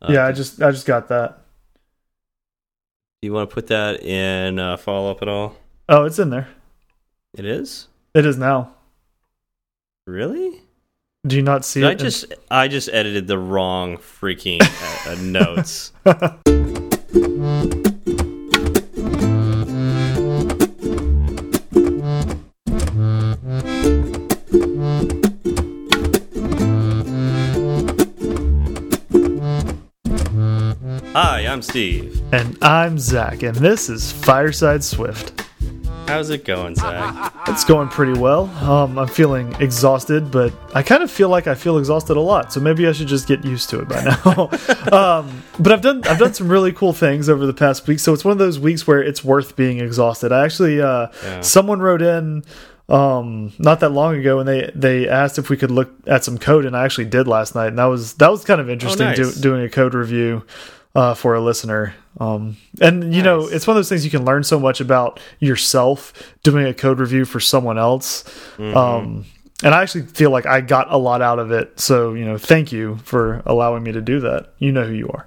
Uh, yeah, I just I just got that. Do you want to put that in uh, follow up at all? Oh, it's in there. It is It is now. really. Do you not see Did I it? just I just edited the wrong freaking uh, uh, notes. Hi, I'm Steve. and I'm Zach, and this is Fireside Swift. How's it going, Zach? It's going pretty well. Um, I'm feeling exhausted, but I kind of feel like I feel exhausted a lot. So maybe I should just get used to it by now. um, but I've done I've done some really cool things over the past week. So it's one of those weeks where it's worth being exhausted. I actually uh, Yeah. someone wrote in um not that long ago and they they asked if we could look at some code and I actually did last night and that was that was kind of interesting nice. do, doing a code review uh for a listener. Um and you know it's one of those things you can learn so much about yourself doing a code review for someone else. Mm-hmm. um and I actually feel like I got a lot out of it. So you know thank you for allowing me to do that. You know who you are.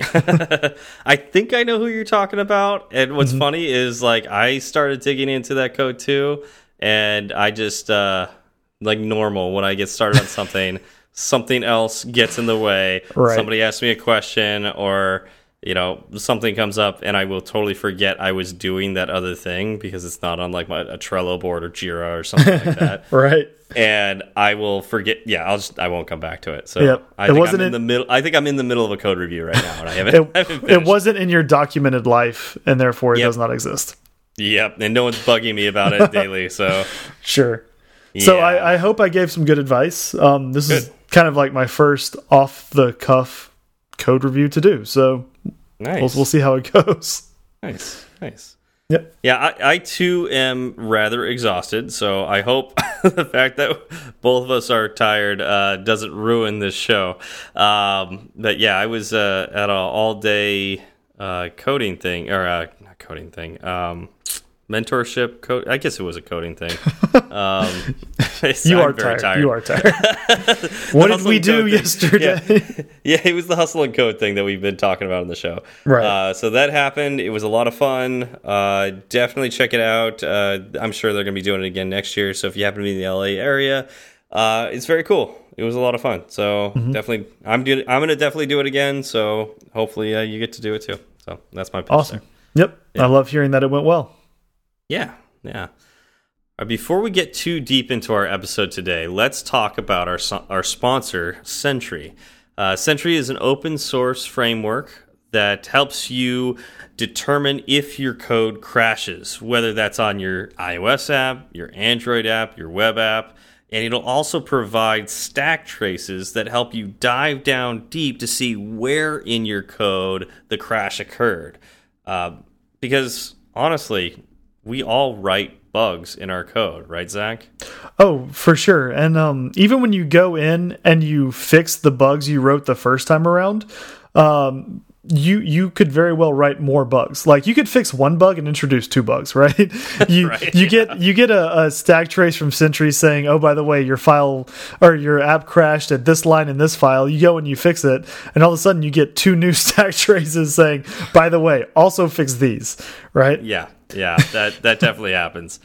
I think I know who you're talking about. And what's Mm-hmm. funny is like I started digging into that code too, and I just uh like normal when I get started on something, something else gets in the way. Right. Somebody asks me a question or you know something comes up and I will totally forget I was doing that other thing because it's not on like my a Trello board or Jira or something like that. right and I will forget. Yeah, I'll just I won't come back to it. So Yep. I It think wasn't I'm in in- the middle. I think I'm in the middle of a code review right now, and I haven't. it, I haven't it wasn't in your documented life and therefore it Yep. does not exist Yep, and no one's bugging me about it daily. So Sure. So I, I hope I gave some good advice. Um, this is Good. Kind of like my first off the cuff code review to do. So nice, we'll, we'll see how it goes. nice, nice. Yep. Yeah, I, I too am rather exhausted. So I hope the fact that both of us are tired uh, doesn't ruin this show. Um, but yeah, I was uh, at an all day uh, coding thing, or uh, not coding thing. Um, mentorship code i guess it was a coding thing um You are very tired. You are tired. what did we do yesterday? yeah, it was the hustle and code thing that we've been talking about on the show. Right. Uh, so that happened. It was a lot of fun. Uh, definitely check it out. Uh, I'm sure they're going to be doing it again next year. So if you happen to be in the LA area, uh, it's very cool. It was a lot of fun. So Mm-hmm. definitely, I'm doing. I'm going to definitely do it again. So hopefully, uh, you get to do it too. So that's my pitch awesome. there. Yep. I love hearing that it went well. Yeah, yeah. Uh, before we get too deep into our episode today, let's talk about our our sponsor, Sentry. Uh, Sentry is an open source framework that helps you determine if your code crashes, whether that's on your iOS app, your Android app, your web app. And it'll also provide stack traces that help you dive down deep to see where in your code the crash occurred. Uh, because honestly, we all write bugs in our code, right, Zach? Oh, for sure. And um, even when you go in and you fix the bugs you wrote the first time around, um, you you could very well write more bugs. Like you could fix one bug and introduce two bugs, right? You Right, you get you get a, a stack trace from Sentry saying, "Oh, by the way, your file or your app crashed at this line in this file." You go and you fix it, and all of a sudden you get two new stack traces saying, "By the way, also fix these." Right? Yeah, yeah, that that definitely happens.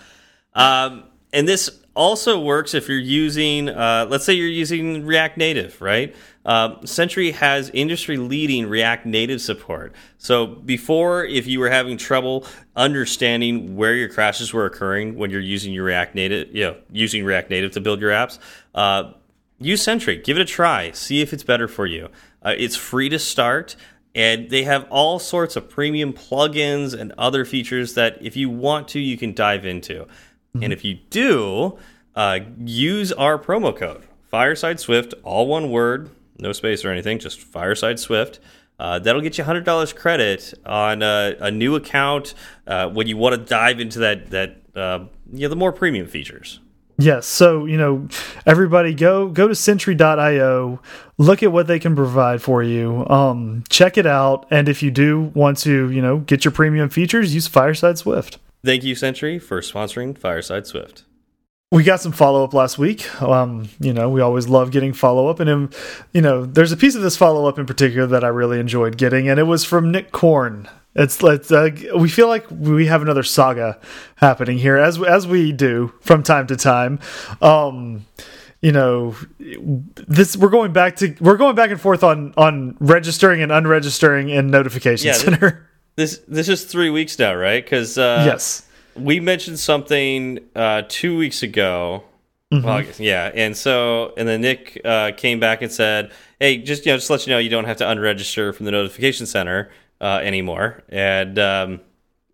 Um, and this also works if you're using, uh, let's say you're using React Native, right? Um, Sentry has industry leading React Native support. So before, if you were having trouble understanding where your crashes were occurring when you're using your React Native, you know, using React Native to build your apps, uh, use Sentry. Give it a try. See if it's better for you. Uh, it's free to start, and they have all sorts of premium plugins and other features that, if you want to, you can dive into. And if you do, uh, use our promo code Fireside Swift, all one word, no space or anything, just Fireside Swift. Uh, that'll get you hundred dollars credit on a, a new account uh, when you want to dive into that that uh, yeah the more premium features. Yes. So, you know, everybody go go to sentry.io, look at what they can provide for you. Um, check it out. And if you do want to, you know, get your premium features, use Fireside Swift. Thank you, Sentry, for sponsoring Fireside Swift. we got some follow up last week. Um, you know, we always love getting follow up, and um, you know, there's a piece of this follow up in particular that I really enjoyed getting, and it was from Nick Korn. It's, it's uh, we feel like we have another saga happening here, as as we do from time to time. Um, you know, this we're going back to we're going back and forth on on registering and unregistering in Notification Yeah, Center. This this is three weeks now, right? Because uh, yes. we mentioned something uh, two weeks ago. Mm-hmm. Well, yeah, and so and then Nick uh, came back and said, "Hey, just you know, just let you know, you don't have to unregister from the notification center uh, anymore, and um,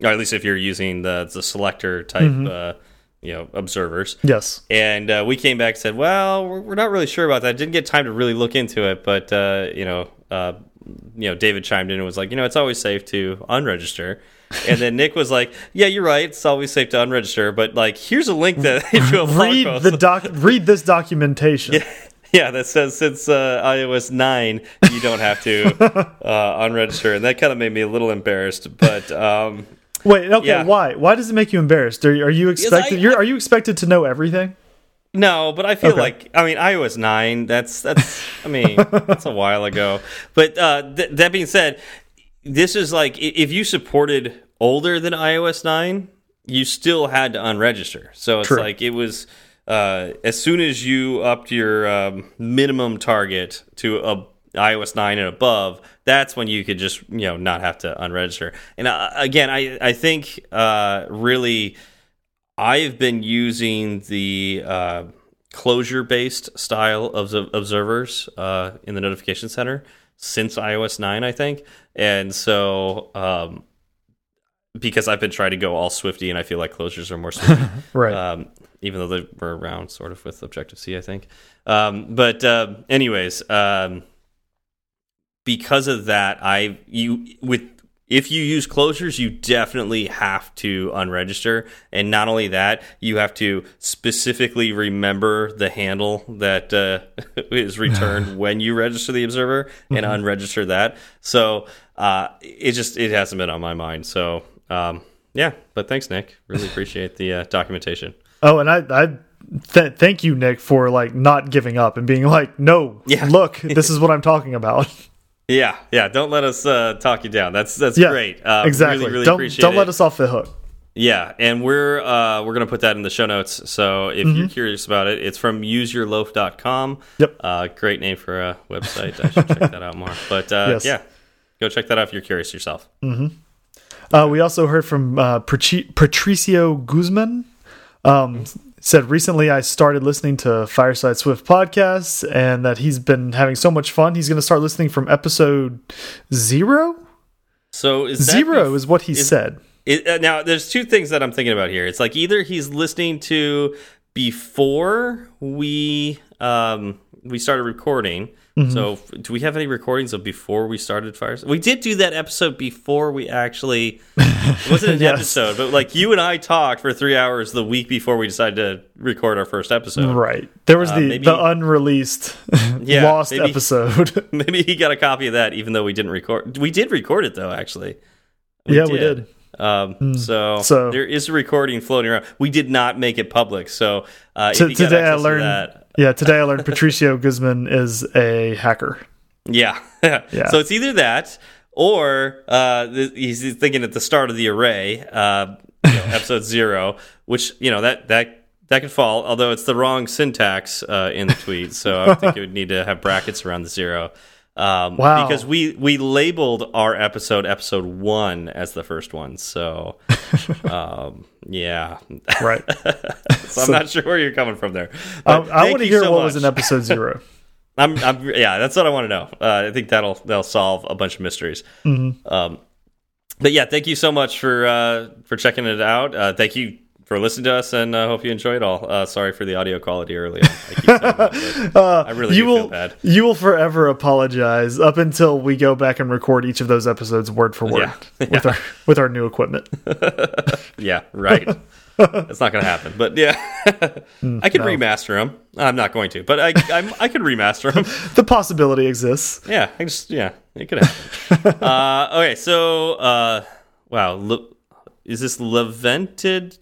or at least if you're using the the selector type, Mm-hmm. uh, you know, observers." Yes. And uh, we came back and said, "Well, we're, we're not really sure about that. Didn't get time to really look into it, but uh, you know, uh, you know, David chimed in and was like, you know, it's always safe to unregister." And then Nick was like, "Yeah, you're right. It's always safe to unregister, but like, here's a link that a blog Read the doc. read this documentation. yeah, that says since uh, iOS nine, you don't have to uh, unregister, and that kind of made me a little embarrassed. But um, Wait. Okay. Yeah. Why? Why does it make you embarrassed? Are, are you expected? I- you're, are you expected to know everything? No, but I feel Okay. like I mean iOS nine. That's that's I mean that's a while ago. But uh, th that being said, this is like if you supported older than iOS nine, you still had to unregister. So it's True. like it was uh, as soon as you upped your um, minimum target to a iOS nine and above, that's when you could just you know not have to unregister. And uh, again, I I think uh, really. I've been using the uh, closure based style of observers uh, in the notification center since iOS 9, I think. And so, um, because I've been trying to go all Swifty and I feel like closures are more Swifty, Right. um, even though they were around sort of with Objective C, I think. Um, but, uh, anyways, um, because of that, I you with if you use closures, you definitely have to unregister, and not only that, you have to specifically remember the handle that uh, is returned when you register the observer and unregister that. So uh, it just it hasn't been on my mind. So um, yeah, but thanks, Nick. Really appreciate the uh, documentation. Oh, and I, I th thank you, Nick, for like not giving up and being like, no, Yeah. look, this is what I'm talking about. Yeah, yeah. Don't let us uh, talk you down. That's that's Yeah, great. Uh, exactly. Really, really don't don't it. let us off the hook. Yeah, and we're uh, we're gonna put that in the show notes. So if Mm-hmm. you're curious about it, it's from useyourloaf.com. Yep. Uh, great name for a website. I should check that out more. But uh, Yes. yeah, go check that out if you're curious yourself. Uh, we also heard from uh, Patricio Guzman. Um, said recently I started listening to Fireside Swift podcasts and that he's been having so much fun. He's going to start listening from episode zero. So is that Zero is what he is- said. It, uh, now, there's two things that I'm thinking about here. It's like either he's listening to before we um, we started recording. Mm-hmm. So, do we have any recordings of before we started Fires? We did do that episode before we actually. It wasn't an Yes. episode, but like you and I talked for three hours the week before we decided to record our first episode. Right. There was Uh, the maybe- the unrunreleased Yeah, lost maybe- episode. Maybe he got a copy of that, even though we didn't record. We did record it though, actually. yeah, we did. Um, so, So- there is a recording floating around. We did not make it public. So uh, T- if you got today I learned. that, Yeah, today I learned Patricio Guzman is a hacker. yeah. Yeah. So it's either that or uh, he's thinking at the start of the array, uh, you know, episode zero, which you know that that that could fall. Although it's the wrong syntax uh, in the tweet, so I think it would need to have brackets around the zero. Um, Wow. Because we we labeled our episode episode one as the first one, so um, yeah. Right. so I'm not sure where you're coming from there. I, I want to hear so what was much. in episode zero. I'm, I'm, yeah, that's what I want to know. Uh, I think that'll that'll solve a bunch of mysteries. Mm-hmm. Um, but yeah, thank you so much for uh, for checking it out. Uh, thank you for listening to us, and I uh, hope you enjoyed it all. Uh, sorry for the audio quality earlier. I, but I really you do will feel bad. you will forever apologize up until we go back and record each of those episodes word for word Yeah. with our with our new equipment. Yeah, right. It's not going to happen. But yeah, Mm, I can remaster them. I'm not going to, but I I'm, I can remaster them. The possibility exists. Yeah, I just yeah, it could happen. uh, okay, so uh, wow, Le, is this Levented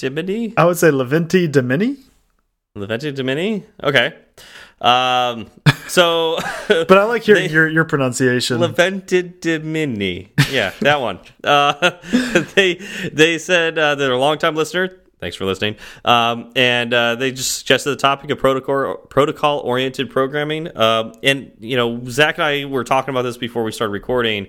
Dimini? I would say Leventi Dimini. Leventi Dimini? Okay. Um, so, But I like hearing They- your your pronunciation. Leventi Dimini. Yeah, that one. Uh, they they said uh, they're a longtime listener. Thanks for listening. Um, and uh, they just suggested the topic of protocol protocol oriented programming. Um, and you know, Zach and I were talking about this before we started recording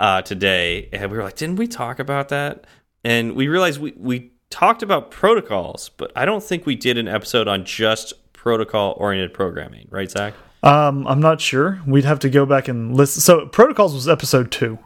uh, today, and we were like, "Didn't we talk about that?" And we realized we we talked about protocols, but I don't think we did an episode on just protocol oriented programming, right, Zach? Um, I'm not sure. We'd have to go back and listen. So protocols was episode two.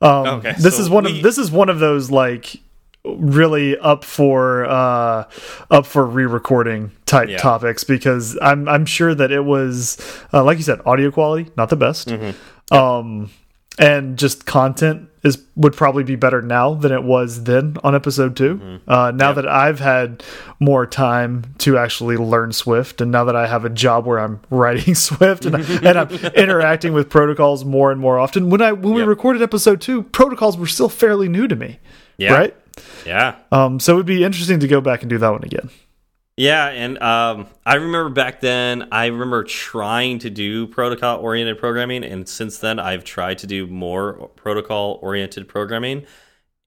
Um, Okay, this so is one we- of this is one of those like really up for uh up for re-recording type Yeah. topics because I'm I'm sure that it was uh, like you said audio quality not the best Mm-hmm. um and just content is would probably be better now than it was then on episode 2 Mm-hmm. uh now that I've had more time to actually learn Swift and now that I have a job where I'm writing Swift and, and I'm interacting with protocols more and more often when I when we recorded episode 2 protocols were still fairly new to me Yeah. right Yeah. um, so it would be interesting to go back and do that one again. Yeah, and um, I remember back then, I remember trying to do protocol oriented programming, and since then, I've tried to do more protocol oriented programming,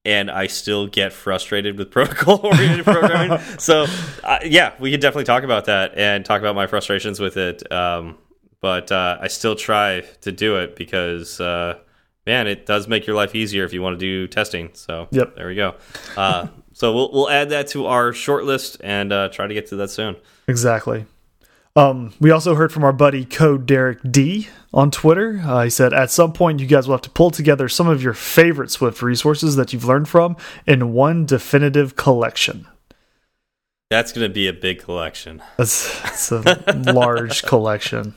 and I still get frustrated with protocol oriented programming. So, uh, yeah, we could definitely talk about that and talk about my frustrations with it. Um, but uh, I still try to do it because, uh, man, it does make your life easier if you want to do testing. So, Yep. there we go. Uh, so we'll we'll add that to our short list and uh, try to get to that soon. Exactly. Um, we also heard from our buddy Code Derek D on Twitter. Uh, he said, At some point, you guys will have to pull together some of your favorite Swift resources that you've learned from in one definitive collection. That's going to be a big collection. That's, that's a large collection.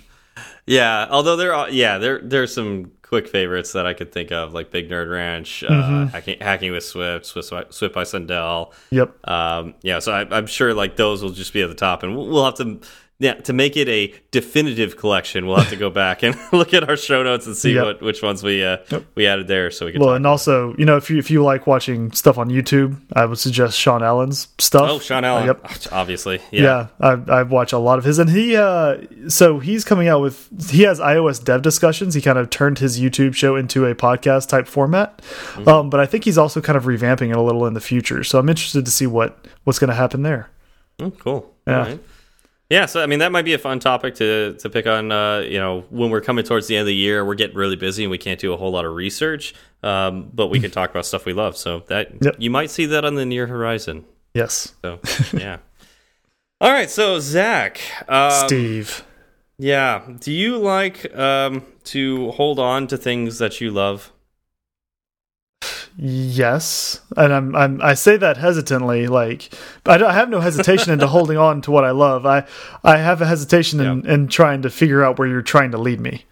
Yeah, although there are yeah there there's some quick favorites that I could think of like Big Nerd Ranch, uh, Mm-hmm. hacking, hacking with Swift, Swift, by- Swift by Sundell. Yep. Um, yeah, so I, I'm sure like those will just be at the top, and we'll, we'll have to yeah to make it a definitive collection. We'll have to go back and look at our show notes and see Yep. what which ones we uh, Yep. we added there, so we can. Well, and also, you know, if you if you like watching stuff on YouTube, I would suggest Sean Allen's stuff. oh, Sean Allen, yep. obviously, Yeah, I, I watch a lot of his, and he uh, so he's coming out with he has iOS dev discussions. He kind of turned his YouTube show into a podcast type format, Mm-hmm. um, but I think he's also kind of revamping it a little in the future. So I'm interested to see what what's going to happen there. Oh, cool. Yeah. Yeah, so I mean that might be a fun topic to to pick on. Uh, you know, when we're coming towards the end of the year, we're getting really busy and we can't do a whole lot of research. Um, but we can talk about stuff we love. So that Yep. you might see that on the near horizon. Yes, So yeah. All right, so Zach, um, Steve. yeah, do you like um, to hold on to things that you love? Yes, and I'm, I'm I say that hesitantly. Like I, I have no hesitation into holding on to what I love. I I have a hesitation in, in trying to figure out where you're trying to lead me.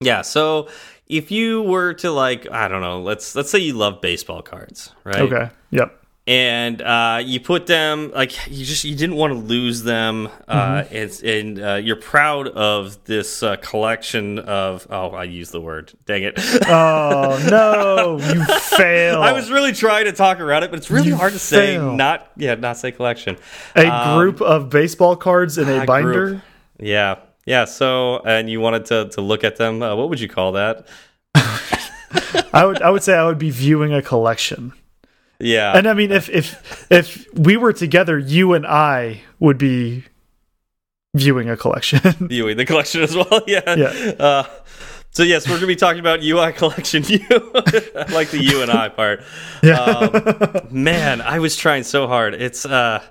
Yeah, so if you were to like, I don't know, let's let's say you love baseball cards, right? Okay. Yep. And uh, you put them like you just you didn't want to lose them uh, Mm-hmm. and, and uh, you're proud of this uh, collection of oh I used the word dang it Oh no, you fail. I was really trying to talk around it but it's really You hard to say not yeah not say collection a Um, group of baseball cards in a a binder. group. yeah yeah so and you wanted to to look at them uh, what would you call that I would I would say I would be viewing a collection. Yeah And I mean if if if we were together, you and I would be viewing a collection. viewing the collection as well. Yeah. Yeah. Uh, so yes, we're going to be talking about UI collection U. I like the U and I part. yeah. Um, man, I was trying so hard. It's uh,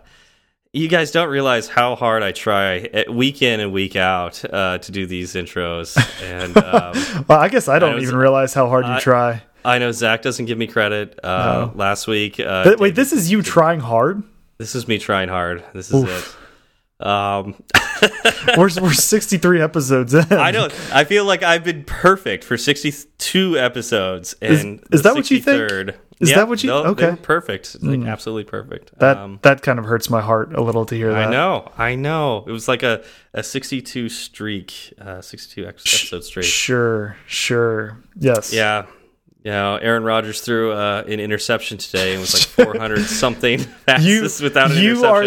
you guys don't realize how hard I try week in and week out uh, to do these intros, and um, well, I guess I don't was- even realize how hard you I- try. I know Zach doesn't give me credit. Uh, Last week, uh, wait, David- this is you trying hard? this is me trying hard. This is Oof. it. Um, We're we're 63 episodes in. I know. I feel like I've been perfect for 62 episodes. And is the that what you think? Is Yeah, that what you- no, okay. perfect. Like absolutely perfect. That um, that kind of hurts my heart a little to hear that. I know. I know. It was like a, a 62 streak, uh, 62 ex- episode streak. Sure, sure. Yes. Yeah. You know, Aaron Rodgers threw uh, an interception today and was like 400 something passes You, without an you are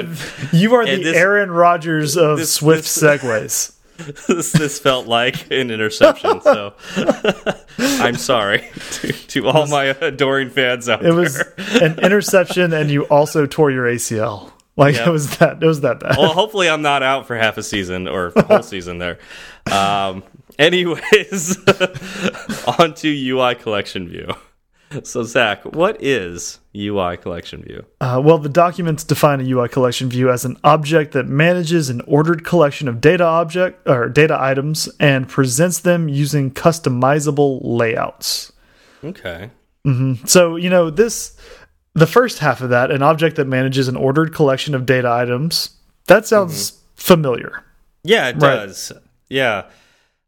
you are And the this- Aaron Rodgers of this- Swift this- segues. this, this felt like an interception. So I'm sorry to, to all my adoring fans out there. It was there. an interception, and you also tore your ACL. Like Yep. it was that. It was that bad. well, hopefully I'm not out for half a season or whole season there. Um, anyways, on to UI collection view. So Zach, what is UI collection view? Uh, well, the documents define a UI collection view as an object that manages an ordered collection of data object or data items and presents them using customizable layouts. Okay. So, you know, this the first half of that, an object that manages an ordered collection of data items, that sounds familiar. Yeah, it Right. does. Yeah.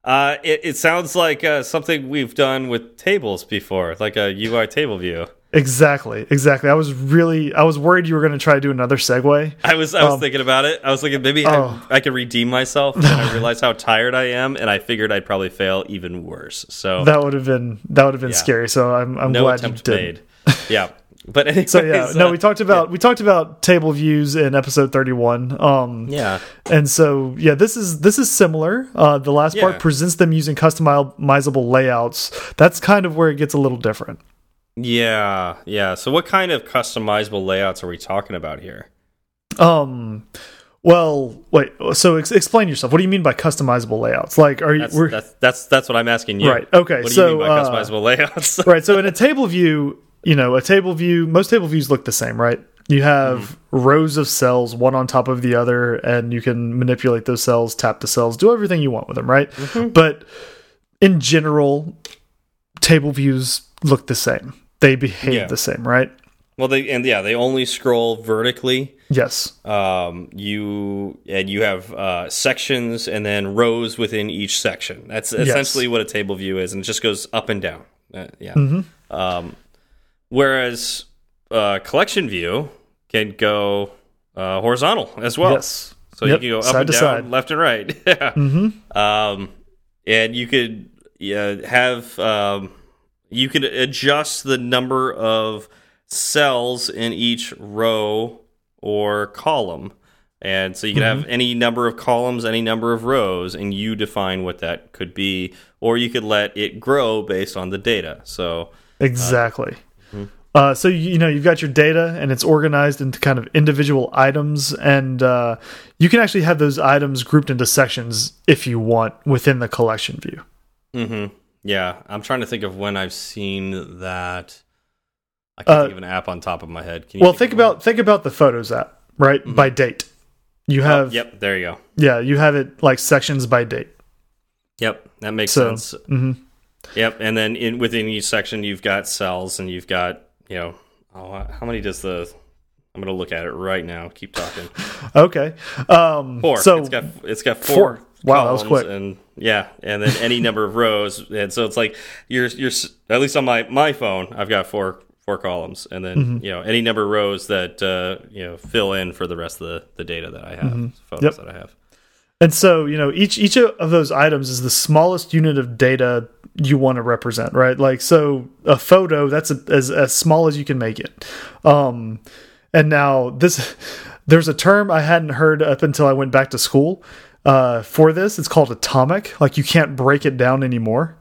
Uh, it, it sounds like uh, something we've done with tables before, like a UI table view. Exactly, exactly. I was really I was worried you were going to try to do another segue. I was I was thinking about it. I was thinking maybe Oh. I, I could redeem myself, and I realized how tired I am, and I figured I'd probably fail even worse. So That would have been that would have been Yeah. scary. So I'm I'm no glad you did. made. Yeah, but anyways, So yeah, no, uh, we talked about we talked about table views in episode 31. Um yeah, and so yeah, this is this is similar. Uh the last Yeah. part presents them using customizable layouts. That's kind of where it gets a little different. yeah, yeah. So what kind of customizable layouts are we talking about here? Um well, wait. So ex explain yourself. What do you mean by customizable layouts? Like are you That's we're, that's that's, that's what I'm asking you. Right, okay, What do so, you mean by uh, customizable layouts? right so in a table view you know a table view most table views look the same right you have Mm-hmm. rows of cells one on top of the other and you can manipulate those cells tap the cells do everything you want with them right Mm-hmm. but in general table views look the same they behave Yeah. the same right well, they and yeah, they only scroll vertically. yes um, you and you have uh, sections and then rows within each section. That's essentially what a table view is, and it just goes up and down. Uh, yeah. Mm-hmm. Um, whereas uh, collection view can go uh, horizontal as well. yes So Yep, you can go up side and down, side. left and right. yeah. mm-hmm. Um, and you could yeah, have um, you could adjust the number of cells in each row or column. And so you can have any number of columns, any number of rows, and you define what that could be, or you could let it grow based on the data. So exactly mm-hmm. Uh, so you, know you've got your data and it's organized into kind of individual items and uh, you can actually have those items grouped into sections if you want within the collection view hmm Yeah, I'm trying to think of when I've seen that. I can't Uh, think of an app on top of my head. Can you well think one? about think about the photos app right by date you Oh, have yep, there you go. yeah you have it like sections by date Yep, that makes So, sense. mhm. Yep, and then in within each section, you've got cells, and you've got you know, oh, how many does the? I'm gonna look at it right now. Keep talking. okay um Four. so it's got it's got four. Four. Wow, that was columns quick. And yeah, and then any number of rows, and so it's like you're you're at least on my my phone, I've got four four columns, and then Mm-hmm. you know any number of rows that uh, you know fill in for the rest of the the data that I have, photos Mm-hmm. Yep. that I have. And so, you know, each each of those items is the smallest unit of data you want to represent, right? Like, so a photo that's a, as as small as you can make it. Um, and now this, there's a term I hadn't heard up until I went back to school. Uh, for this, it's called atomic. Like, you can't break it down anymore.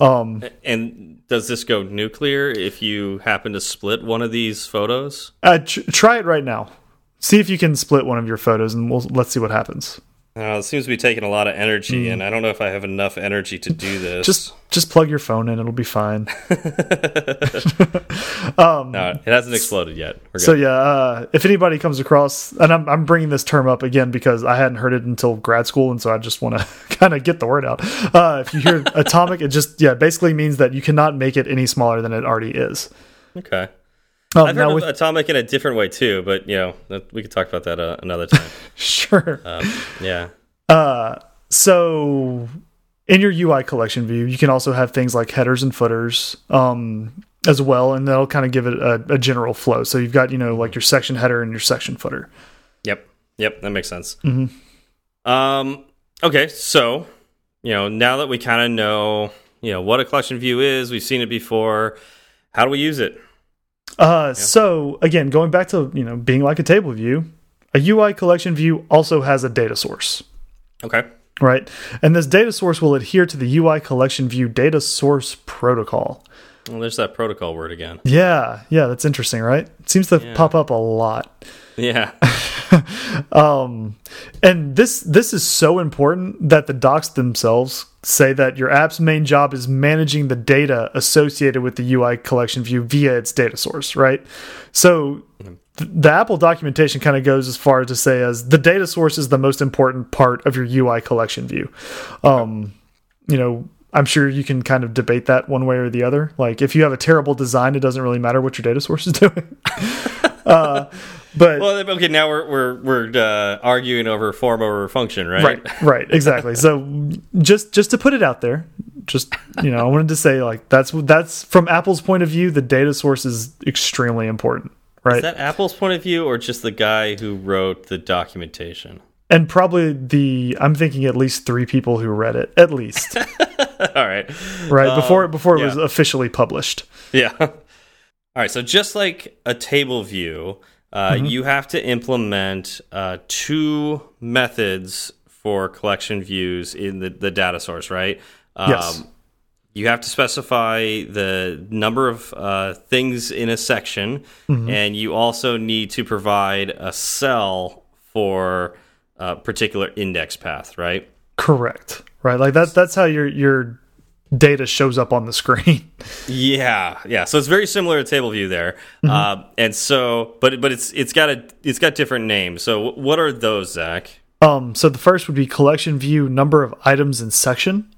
Um, And does this go nuclear if you happen to split one of these photos? uh, tr try it right now. See if you can split one of your photos, and we'll let's see what happens. Uh, it seems to be taking a lot of energy, and I don't know if I have enough energy to do this. Mm. Just just plug your phone in; it'll be fine. no, it hasn't exploded yet. So yeah, uh, if anybody comes across, and I'm I'm bringing this term up again because I hadn't heard it until grad school, and so I just want to kind of get the word out. Uh, if you hear atomic, it just yeah basically means that you cannot make it any smaller than it already is. okay. Um, I've heard with of atomic in a different way too, but you know that, we could talk about that uh, another time. sure. um, yeah. Uh, so in your UI collection view, you can also have things like headers and footers um, as well, and that'll kind of give it a, a general flow. So you've got you know like your section header and your section footer. Yep. Yep. That makes sense. Mhm. Um. Okay. So, you know, now that we kind of know you know what a collection view is. We've seen it before. How do we use it? Uh, So again, going back to you know being like a table view, a UI collection view also has a data source, Okay. right? And this data source will adhere to the UI collection view data source protocol. Well, there's that protocol word again. Yeah, yeah, that's interesting, right? It seems to Yeah. pop up a lot. Yeah. Um, and this this is so important that the docs themselves say that your app's main job is managing the data associated with the UI collection view via its data source, right? So th the Apple documentation kind of goes as far as to say as the data source is the most important part of your UI collection view. Um, you know, I'm sure you can kind of debate that one way or the other. Like if you have a terrible design, it doesn't really matter what your data source is doing. uh, but Well, okay. Now we're we're we're uh, arguing over form over function, right? right right exactly so just just to put it out there just you know i wanted to say like that's that's from apple's point of view the data source is extremely important right Is that Apple's point of view or just the guy who wrote the documentation? And probably the i'm thinking at least three people who read it at least All right. right before before it was officially published Yeah. All right. So just like a table view, uh, Mm-hmm. you have to implement uh, two methods for collection views in the, the data source, right? Um, Yes. You have to specify the number of uh, things in a section, Mm-hmm. and you also need to provide a cell for a particular index path, right? correct right like that that's how your your data shows up on the screen Yeah, yeah. So it's very similar to table view there, Mm-hmm. uh, and so, but but it's it's got a it's got different names. So what are those, Zach? um so the first would be collection view number of items in section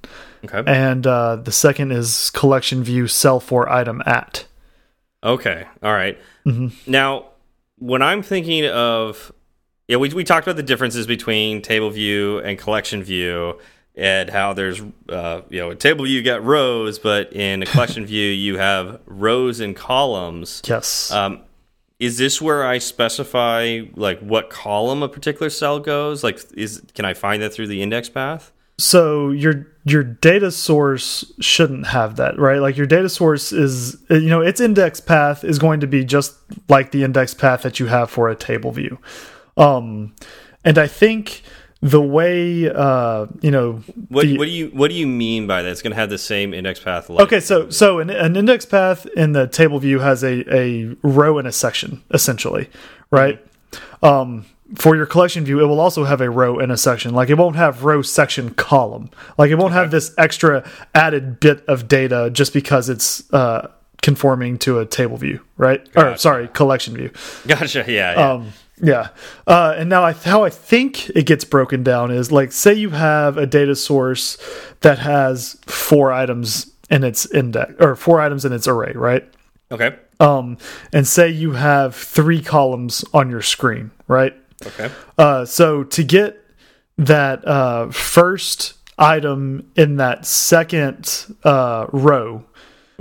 Okay, and uh the second is collection view cell for item at okay, all right. Mm-hmm. Now, when I'm thinking of, yeah, we we talked about the differences between table view and collection view, and how there's, uh, you know, in table view you got rows, but in a collection view you have rows and columns. yes Um, is this where I specify like what column a particular cell goes? Like, is can I find that through the index path? so your your data source shouldn't have that right like your data source is you know its index path is going to be just like the index path that you have for a table view um and i think the way uh you know What the- what do you what do you mean by that? It's going to have the same index path. Like, okay so so an, an index path in the table view has a a row and a section essentially right um for your collection view it will also have a row and a section like it won't have row section column like it won't have this extra added bit of data just because it's uh conforming to a table view right or sorry collection view gotcha. Yeah, yeah. um, yeah. Uh, and now I, how I think it gets broken down is like, say you have a data source that has four items in its index or four items in its array, right? okay, Um, and say you have three columns on your screen, right? okay, Uh, so to get that uh, first item in that second uh, row,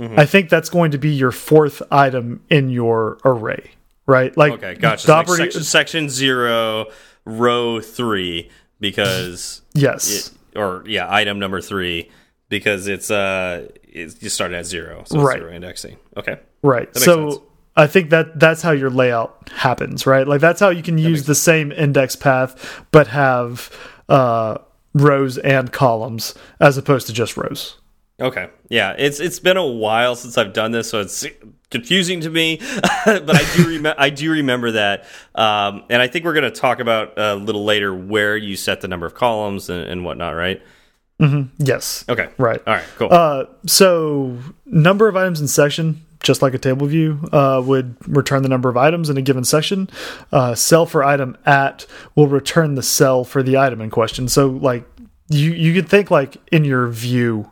I think that's going to be your fourth item in your array, right? Like, okay. Gotcha. So like section, section zero, row three, because yes. it, or yeah, item number three because it's uh it's you started at zero, so Right. zero indexing. Okay, Right. So sense. I think that that's how your layout happens, right? Like that's how you can use the same index path but have uh rows and columns as opposed to just rows. Okay. Yeah, it's it's been a while since I've done this, so it's confusing to me. but I do remember I do remember that, um, and I think we're going to talk about a little later where you set the number of columns and, and whatnot, right? Yes. Okay. Right. All right. Cool. Uh so number of items in section just like a table view uh, would return the number of items in a given section. Uh, cell for item at will return the cell for the item in question. So like you you could think like in your view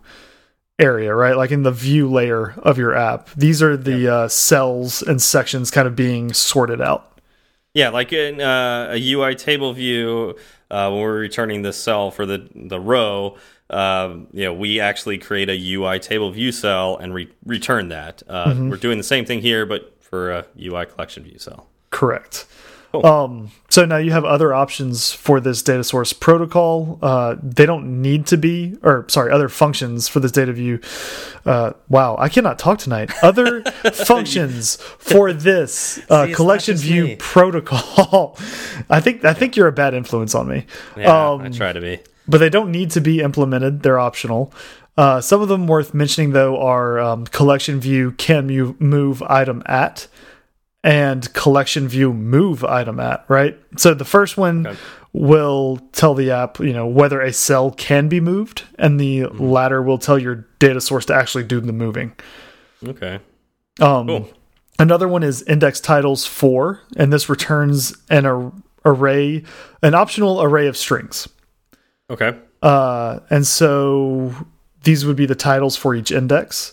area, right? Like in the view layer of your app. These are the uh, cells and sections kind of being sorted out. yeah, like in uh, a UI table view, uh, when we're returning the cell for the the row. Um, you know, we actually create a UI table view cell and re return that. Uh, We're doing the same thing here, but for a UI collection view cell. Correct. Um, so now you have other options for this data source protocol. Uh, they don't need to be, or sorry, other functions for this data view. Uh, wow, I cannot talk tonight. Other functions for this uh, See, collection view me. protocol. I think I think you're a bad influence on me. Yeah, Um, I try to be. but they don't need to be implemented. They're optional. Uh, some of them worth mentioning though are um, collection view can move, move item at and collection view move item at. Right. So the first one Okay. will tell the app you know whether a cell can be moved, and the latter will tell your data source to actually do the moving. Okay. Um, Cool. Another one is index titles for, and this returns an ar array, an optional array of strings. Okay. Uh, and so these would be the titles for each index.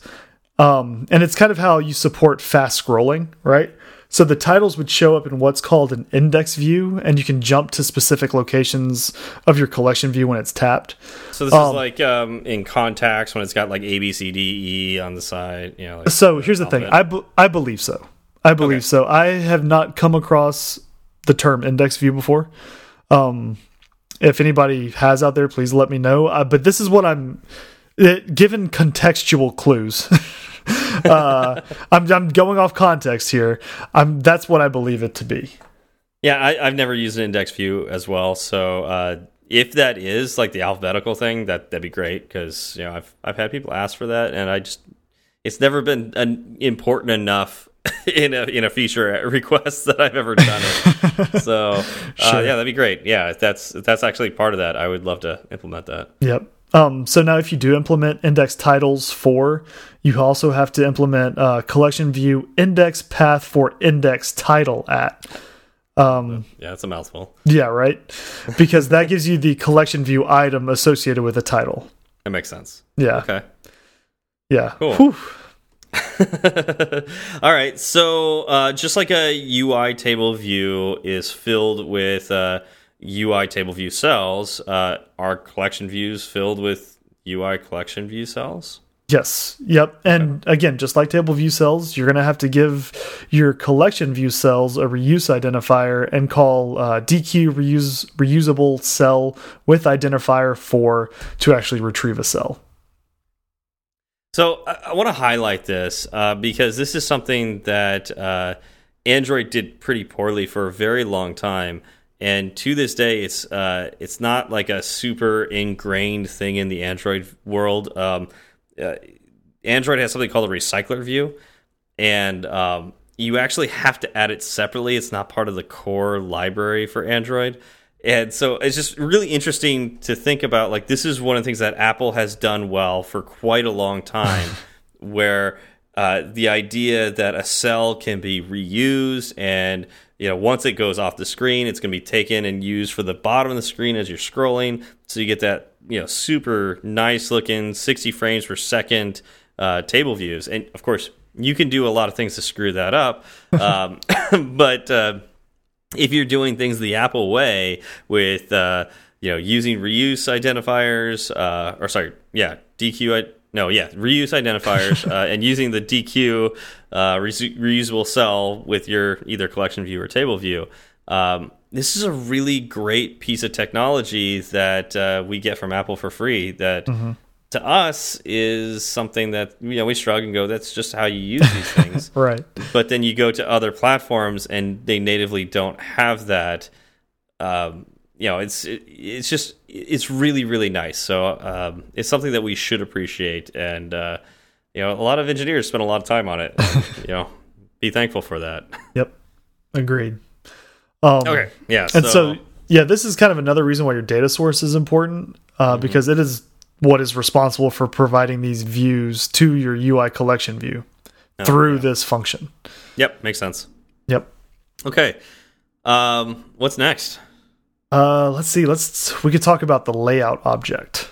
Um, and it's kind of how you support fast scrolling, right? So the titles would show up in what's called an index view, and you can jump to specific locations of your collection view when it's tapped. So this Um, is like um, in contacts when it's got like A B C D E on the side. You know. Like So here's the thing I, I believe so. I believe Okay. so. I have not come across the term index view before. Um, if anybody has out there, please let me know. Uh, but this is what I'm it, given contextual clues. uh, I'm, I'm going off context here. I'm that's what I believe it to be. Yeah, I, I've never used an index view as well. So uh, if that is like the alphabetical thing, that that'd be great because you know I've I've had people ask for that, and I just it's never been an, important enough in a in a feature request that I've ever done it. so uh, Sure. yeah, that'd be great. Yeah, if that's that's actually part of that, I would love to implement that. Yep. Um, so now if you do implement index titles for, you also have to implement uh, collection view index path for index title at. Um, Yeah, it's a mouthful. yeah, right. Because that gives you the collection view item associated with the title. That makes sense. Yeah. Okay. Yeah. Cool. All right. So, uh, just like a UI table view is filled with uh, UI table view cells, uh, are collection views filled with UI collection view cells? Yes. Yep. And again, just like table view cells, you're going to have to give your collection view cells a reuse identifier and call uh, dequeue reuse reusable cell with identifier for to actually retrieve a cell. So, I, I want to highlight this uh, because this is something that uh, Android did pretty poorly for a very long time. And to this day, it's uh, it's not like a super ingrained thing in the Android world. Um, uh, Android has something called a recycler view, and um, you actually have to add it separately. It's not part of the core library for Android. And so it's just really interesting to think about like this is one of the things that Apple has done well for quite a long time where uh, the idea that a cell can be reused and you know once it goes off the screen it's going to be taken and used for the bottom of the screen as you're scrolling. So you get that you know super nice looking 60 frames per second uh, table views. And of course you can do a lot of things to screw that up um, but uh, if you're doing things the Apple way with uh, you know using reuse identifiers uh, or sorry yeah dequeue no yeah reuse identifiers uh, and using the dequeue uh, reusable cell with your either collection view or table view. Um, this is a really great piece of technology that uh, we get from Apple for free that to us is something that you know we shrug and go that's just how you use these things. Right. but then you go to other platforms and they natively don't have that. Um, you know it's it, it's just it's really really nice so um, it's something that we should appreciate and uh, you know a lot of engineers spend a lot of time on it and, you know be thankful for that Yep. Agreed. Um, okay yeah And so, yeah, this is kind of another reason why your data source is important uh, Mm-hmm. because it is what is responsible for providing these views to your UI collection view Oh, through yeah. this function. yep makes sense Yep. okay um, what's next Uh, let's see. Let's we could talk about the layout object,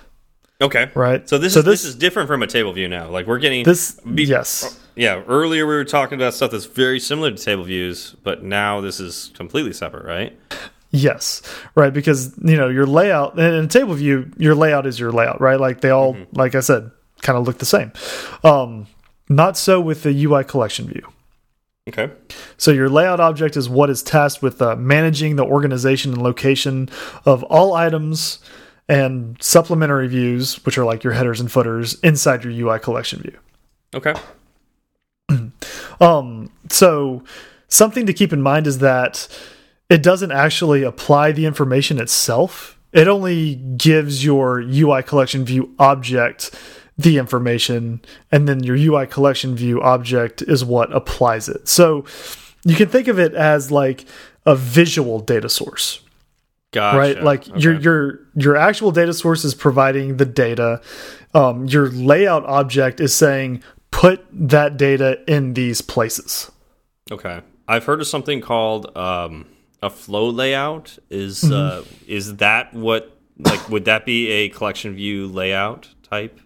okay right? so this so is this this is different from a table view now like we're getting this yes Yeah, earlier we were talking about stuff that's very similar to table views, but now this is completely separate, right? Yes, right. Because you know your layout and in a table view, your layout is your layout, right? Like they all, Mm-hmm. like I said, kind of look the same. Um, not so with the UI collection view. Okay. So your layout object is what is tasked with uh, managing the organization and location of all items and supplementary views, which are like your headers and footers, inside your UI collection view. Okay. Um, so something to keep in mind is that it doesn't actually apply the information itself. It only gives your UI collection view object the information, and then your UI collection view object is what applies it. So you can think of it as like a visual data source. Gotcha. Right, like okay. your your your actual data source is providing the data. Um, your layout object is saying put that data in these places. Okay. I've heard of something called um, a flow layout. Is Mm-hmm. uh, is that what like would that be a collection view layout type?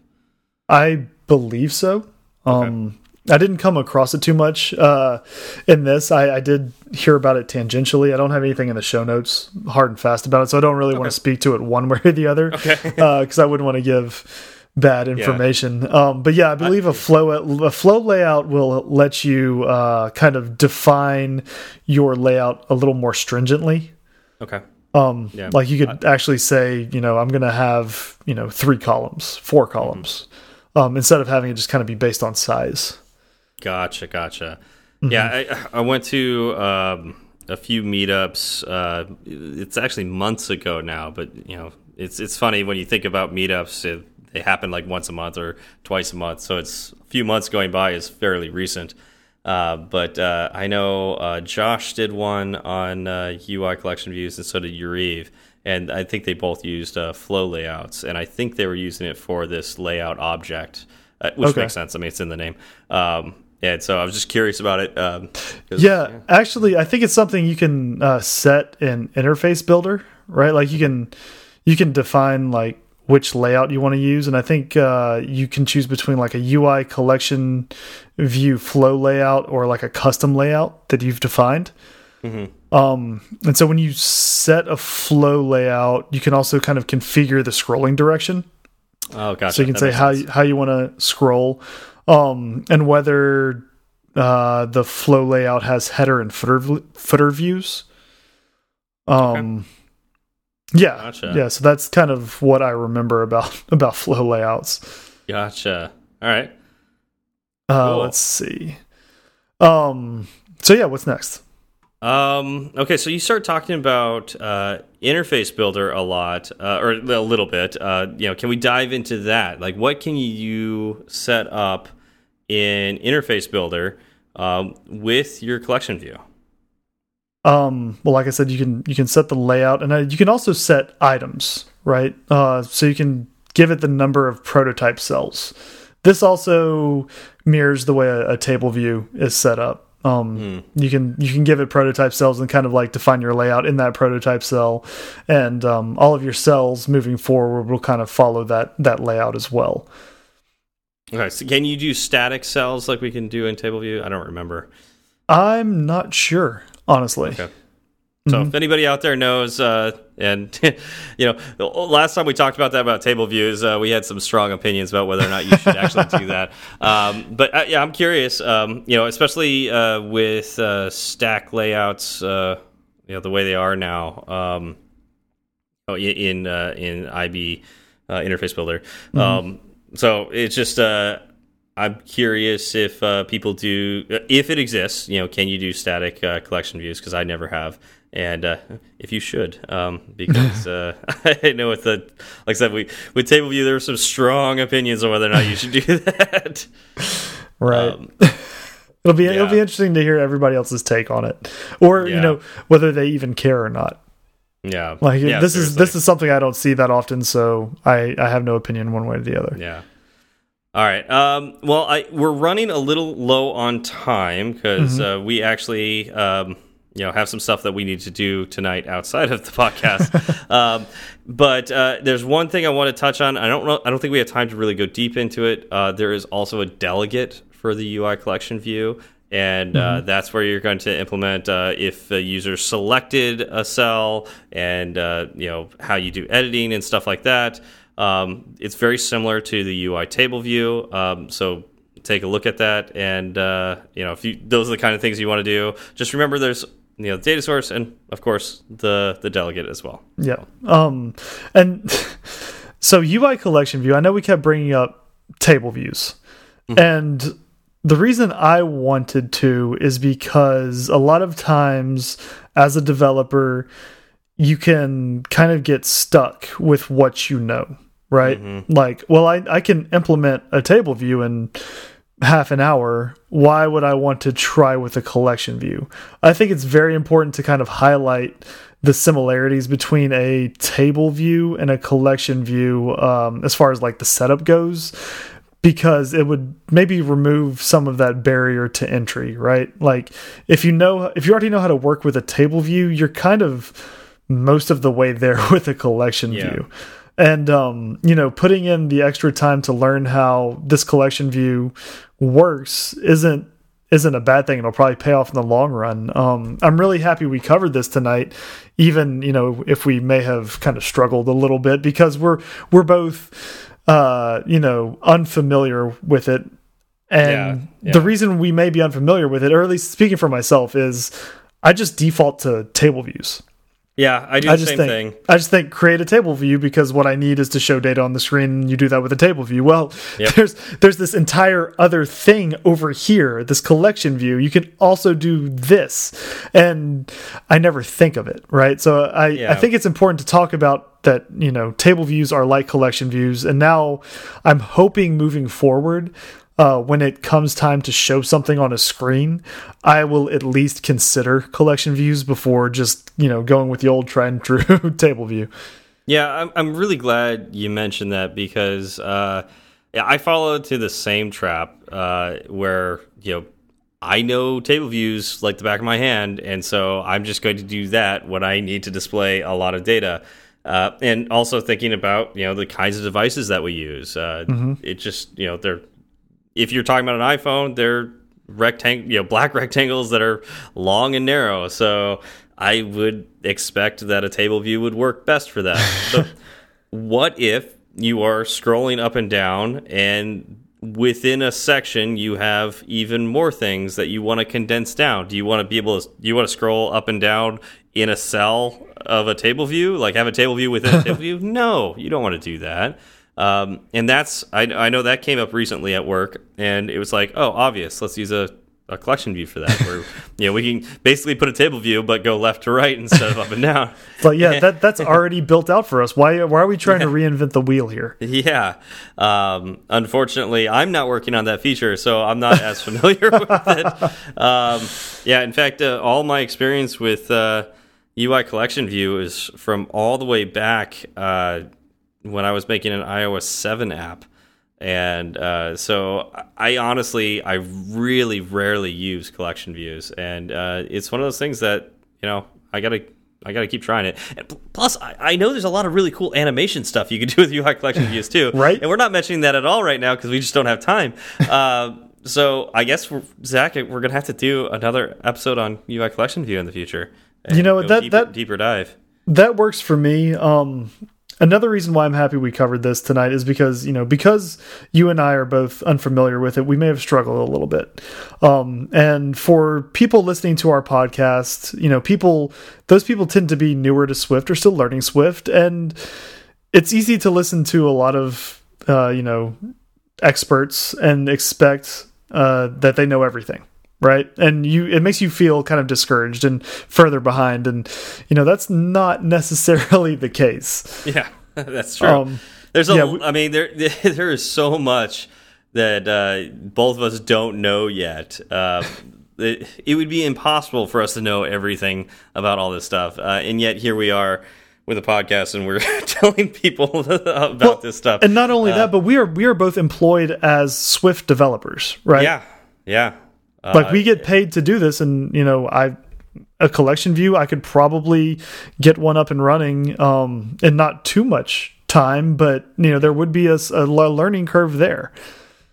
I believe so. Um, I didn't come across it too much uh, in this. I, I did hear about it tangentially. I don't have anything in the show notes hard and fast about it, so I don't really want to speak to it one way or the other. Okay. because I wouldn't want to give bad information. Um, but yeah, I believe a flow a flow layout will let you uh, kind of define your layout a little more stringently. Okay. Um, Yeah. like you could actually say, you know, I'm going to have, you know, three columns, four columns, um, instead of having it just kind of be based on size. Gotcha, gotcha. Mm-hmm. Yeah, I, I went to um, a few meetups. Uh, it's actually months ago now, but you know, it's it's funny when you think about meetups. It, they happen like once a month or twice a month, so it's a few months going by is fairly recent. Uh, but uh, I know uh, Josh did one on uh, UI collection views, and so did Uriv. And I think they both used uh, flow layouts, and I think they were using it for this layout object, uh, which Okay. makes sense. I mean, it's in the name. Um, and so I was just curious about it. Um, 'cause- Yeah, actually, I think it's something you can uh, set in Interface Builder, right? Like you can you can define like which layout you want to use, and I think uh, you can choose between like a UI collection view flow layout or like a custom layout that you've defined. Um, and so when you set a flow layout, you can also kind of configure the scrolling direction. Oh, gotcha. So you can That say how sense. how you want to scroll, um, and whether uh, the flow layout has header and footer footer views. Um, yeah, Gotcha. yeah. So that's kind of what I remember about about flow layouts. Gotcha. All right. Uh, Cool. Let's see. Um. So yeah, what's next? Um, okay, so you start talking about uh, interface builder a lot, uh, or a little bit. Uh, you know, can we dive into that? Like, what can you set up in interface builder um, with your collection view? Um, well, like I said, you can you can set the layout, and uh, you can also set items, right? Uh, so you can give it the number of prototype cells. This also mirrors the way a, a table view is set up. Um, you can you can give it prototype cells and kind of like define your layout in that prototype cell, and um, all of your cells moving forward will kind of follow that that layout as well. Okay, so can you do static cells like we can do in table view? I don't remember. I'm not sure, honestly. Okay. So if anybody out there knows, uh, and you know, last time we talked about that about table views, uh, we had some strong opinions about whether or not you should actually do that. Um, but uh, yeah, I'm curious. Um, you know, especially uh, with uh, stack layouts, uh, you know, the way they are now. Um, oh, in uh, in IB uh, interface builder. Um, so it's just uh, I'm curious if uh, people do, if it exists. You know, can you do static uh, collection views? Because I never have, and uh, if you should, um, because uh, I know with the, like I said, we with table view there are some strong opinions on whether or not you should do that. Right. Um, It'll be it'll be interesting to hear everybody else's take on it, or you know whether they even care or not. yeah, Like yeah, this is this is something I don't see that often, so I I have no opinion one way or the other. Yeah. All right. Um, well, I we're running a little low on time because uh, we actually um, you know have some stuff that we need to do tonight outside of the podcast. um, but uh, there's one thing I want to touch on. I don't know. I don't think we have time to really go deep into it. Uh, there is also a delegate for the UI collection view. And uh, that's where you're going to implement uh, if the user selected a cell and uh, you know how you do editing and stuff like that. Um, it's very similar to the UI table view. Um, so take a look at that. And uh, you know, if you those are the kind of things you want to do, just remember there's you know the data source and of course the the delegate as well. Yeah. Um, and so UI collection view. I know we kept bringing up table views, mm -hmm. and the reason I wanted to is because a lot of times as a developer, you can kind of get stuck with what you know, right? Mm -hmm. Like, well, I, I can implement a table view in half an hour. Why would I want to try with a collection view? I think it's very important to kind of highlight the similarities between a table view and a collection view um, as far as like the setup goes because it would maybe remove some of that barrier to entry right like if you know if you already know how to work with a table view you're kind of most of the way there with a collection yeah. view and um, you know putting in the extra time to learn how this collection view works isn't isn't a bad thing. It'll probably pay off in the long run. Um, I'm really happy we covered this tonight, even you know if we may have kind of struggled a little bit because we're we're both uh, you know unfamiliar with it, and yeah, yeah. the reason we may be unfamiliar with it, or at least speaking for myself, is I just default to table views. Yeah, I do I the same think, thing. I just think create a table view because what I need is to show data on the screen and you do that with a table view. Well, yep. there's there's this entire other thing over here, this collection view. You can also do this. And I never think of it, right? So I, yeah. I think it's important to talk about that, you know, table views are like collection views. And now I'm hoping moving forward uh, when it comes time to show something on a screen, I will at least consider collection views before just you know going with the old tried and true table view. Yeah, I'm I'm really glad you mentioned that because uh, yeah, I followed to the same trap uh, where you know I know table views like the back of my hand, and so I'm just going to do that when I need to display a lot of data. Uh, and also thinking about you know the kinds of devices that we use. Uh, mm -hmm. It just you know they're if you're talking about an iPhone, they're rectangle, you know, black rectangles that are long and narrow. So I would expect that a table view would work best for that. so what if you are scrolling up and down and within a section you have even more things that you want to condense down do you want to be able to do you want to scroll up and down in a cell of a table view like have a table view within a table view no you don't want to do that um, and that's I, I know that came up recently at work, and it was like, oh, obvious. Let's use a, a collection view for that. Where you know we can basically put a table view, but go left to right instead of up and down. But yeah, that that's already built out for us. Why why are we trying to reinvent the wheel here? Yeah. Um, unfortunately, I'm not working on that feature, so I'm not as familiar with it. Um, yeah. In fact, uh, all my experience with uh, UI collection view is from all the way back. Uh, when I was making an iOS 7 app. And uh, so I honestly, I really rarely use collection views. And uh, it's one of those things that, you know, I got to I got to keep trying it. And plus, I, I, know there's a lot of really cool animation stuff you can do with UI collection views too. right. And we're not mentioning that at all right now because we just don't have time. uh, so I guess Zach, we're gonna have to do another episode on UI collection view in the future. You know that deeper, that deeper dive that works for me. Um, Another reason why I'm happy we covered this tonight is because, you know, because you and I are both unfamiliar with it, we may have struggled a little bit. Um, and for people listening to our podcast, you know, people, those people tend to be newer to Swift or still learning Swift. And it's easy to listen to a lot of, uh, you know, experts and expect uh, that they know everything right? And you it makes you feel kind of discouraged and further behind. And you know that's not necessarily the case. Yeah that's true. Um, there's a yeah, I mean there there is so much that uh, both of us don't know yet. Uh, it, it, would be impossible for us to know everything about all this stuff. Uh, and yet here we are with a podcast and we're telling people about well, this stuff. and not only that uh, but we are we are both employed as swift developers right? Yeah yeah like we get paid to do this, and you know, I a collection view, I could probably get one up and running um, in not too much time, but you know, there would be a, a learning curve there.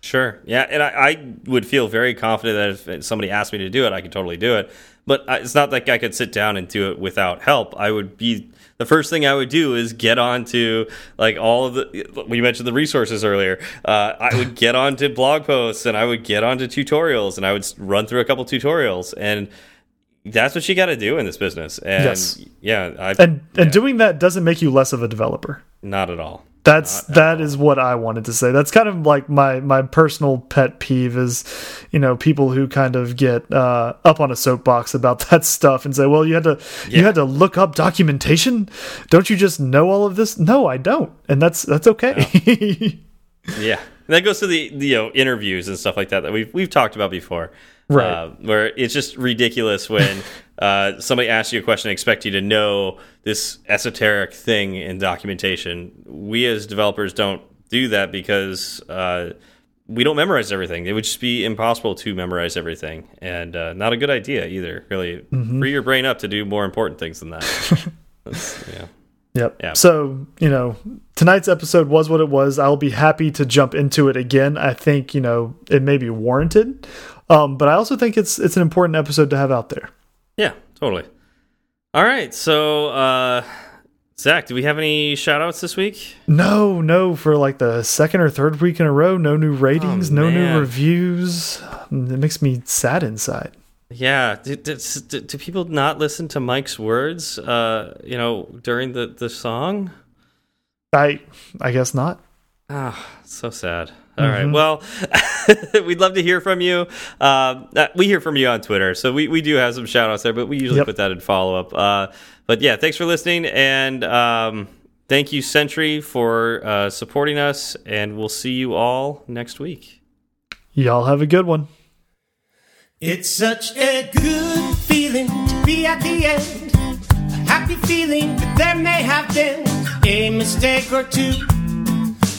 Sure. Yeah, and I, I, would feel very confident that if somebody asked me to do it, I could totally do it. But it's not like I could sit down and do it without help. I would be the first thing I would do is get onto like all of the. We mentioned the resources earlier. Uh, I would get onto blog posts and I would get onto tutorials and I would run through a couple tutorials and that's what you got to do in this business. And yes. yeah, I, and and yeah. doing that doesn't make you less of a developer. Not at all. That's that is what I wanted to say. That's kind of like my my personal pet peeve is, you know, people who kind of get uh, up on a soapbox about that stuff and say, "Well, you had to yeah. you had to look up documentation. Don't you just know all of this?" No, I don't, and that's that's okay. Yeah, yeah. that goes to the, the you know interviews and stuff like that that we've we've talked about before right? Uh, where it's just ridiculous when uh, somebody asks you a question and expect you to know this esoteric thing in documentation. We as developers don't do that because uh, we don't memorize everything. It would just be impossible to memorize everything, and uh, not a good idea either. Really, mm -hmm. free your brain up to do more important things than that. yeah. Yep. Yeah. So, you know, tonight's episode was what it was. I'll be happy to jump into it again. I think, you know, it may be warranted. Um, but I also think it's it's an important episode to have out there. Yeah, totally. All right, so uh, Zach, do we have any shout outs this week? No, no, for like the second or third week in a row, no new ratings, oh, no new reviews. It makes me sad inside. Yeah, do, do, do, people not listen to Mike's words? Uh, you know, during the the song. I I guess not. Ah, oh, so sad. All mm -hmm. right. Mm-hmm. Well, we'd love to hear from you. Uh, we hear from you on Twitter, so we, we do have some shout outs there, but we usually yep. put that in follow up. Uh, but yeah, thanks for listening, and um, thank you, Sentry, for uh, supporting us, and we'll see you all next week. Y'all have a good one. It's such a good feeling to be at the end. A happy feeling that there may have been a mistake or two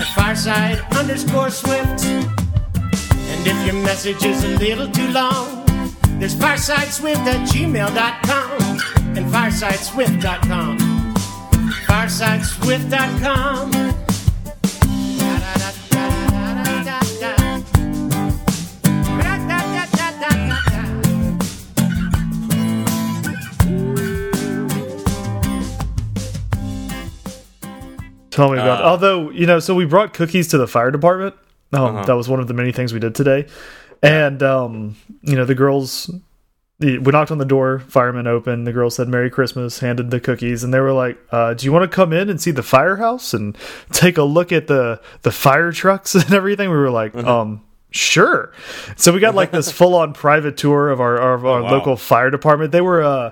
at Fireside underscore Swift. And if your message is a little too long, there's firesideswift at gmail.com and firesideswift.com. Firesideswift.com. Tell me about. Uh, Although you know, so we brought cookies to the fire department. Um, uh -huh. That was one of the many things we did today, and um, you know, the girls. we knocked on the door. Firemen opened. The girls said "Merry Christmas." Handed the cookies, and they were like, uh, "Do you want to come in and see the firehouse and take a look at the the fire trucks and everything?" We were like, -huh. um, sure. So we got like this full on private tour of our, of our oh, wow. local fire department. They were uh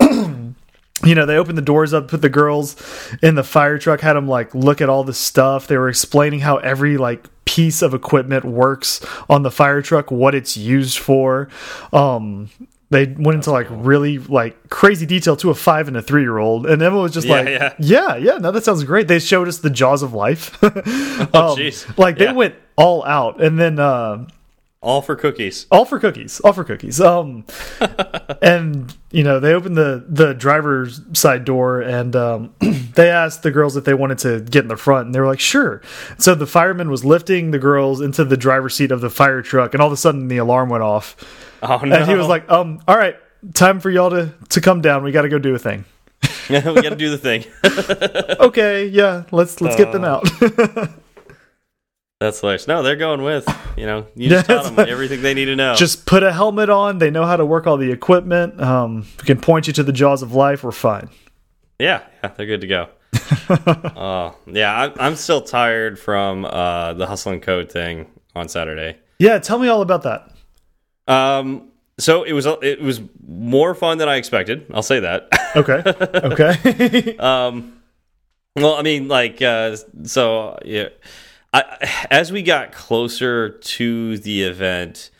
you know, they opened the doors up, put the girls in the fire truck, had them like look at all the stuff. They were explaining how every like piece of equipment works on the fire truck, what it's used for. Um, they went into like really like crazy detail to a five and a three year old, and Emma was just yeah, like, yeah. "Yeah, yeah, no, that sounds great." They showed us the jaws of life. oh, um, like they yeah. went all out, and then uh, all for cookies. All for cookies. All for cookies. Um, and you know they opened the the driver's side door and um, they asked the girls if they wanted to get in the front, and they were like, "Sure." So the fireman was lifting the girls into the driver's seat of the fire truck, and all of a sudden the alarm went off. Oh no! And he was like, "Um, all right, time for y'all to to come down. We got to go do a thing." Yeah, we got to do the thing. okay, yeah, let's let's uh... get them uh. out. That's hilarious. No, they're going with you know you just taught them everything they need to know. Just put a helmet on. They know how to work all the equipment. Um, we can point you to the jaws of life. We're fine. yeah, yeah, they're good to go. Oh yeah, I, I'm still tired from uh, the hustle and code thing on Saturday. Yeah, tell me all about that. Um, so it was it was more fun than I expected. I'll say that. Okay. Okay. um, well, I mean, like, uh, so yeah, I, as we got closer to the event,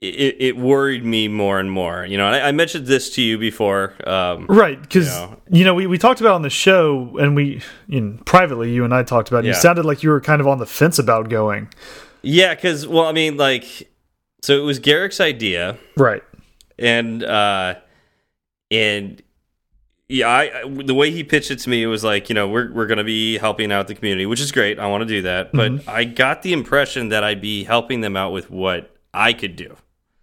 it, it worried me more and more. You know, I, I mentioned this to you before. Um, right, because You know. you know we we talked about it on the show, and we you know, privately you and I talked about. It, You sounded like you were kind of on the fence about going. yeah, because well, I mean, like, so it was Garrick's idea. Right. and uh and yeah I, the way he pitched it to me it was like you know we're we're going to be helping out the community which is great i want to do that but Mm-hmm. i got the impression that i'd be helping them out with what i could do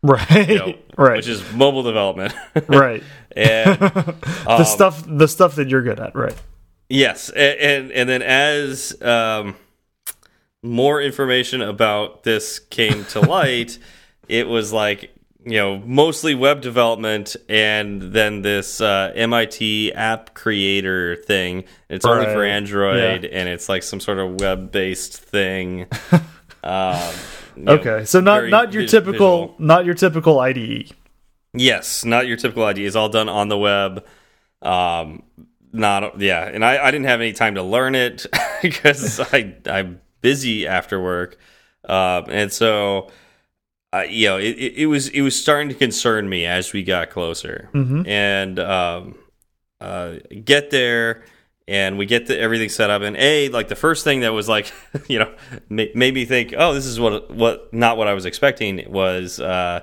Right. you know, right. which is mobile development right. and the um, stuff the stuff that you're good at. Right. Yes, and and, and then as um, more information about this came to light, it was like you know mostly web development, and then this uh, MIT app creator thing. It's only for Android, Yeah. and it's like some sort of web based thing. um, you know, Okay. So not not your typical visual. not your typical. IDE. Yes, not your typical IDE. It's all done on the web. Um, not yeah, and I, I didn't have any time to learn it because I I'm busy after work, um, and so uh, you know it, it, it was it was starting to concern me as we got closer, Mhm. and um, uh, get there. And we get the, everything set up, and a like the first thing that was like, you know, ma made me think, oh, this is what what not what I was expecting was, uh,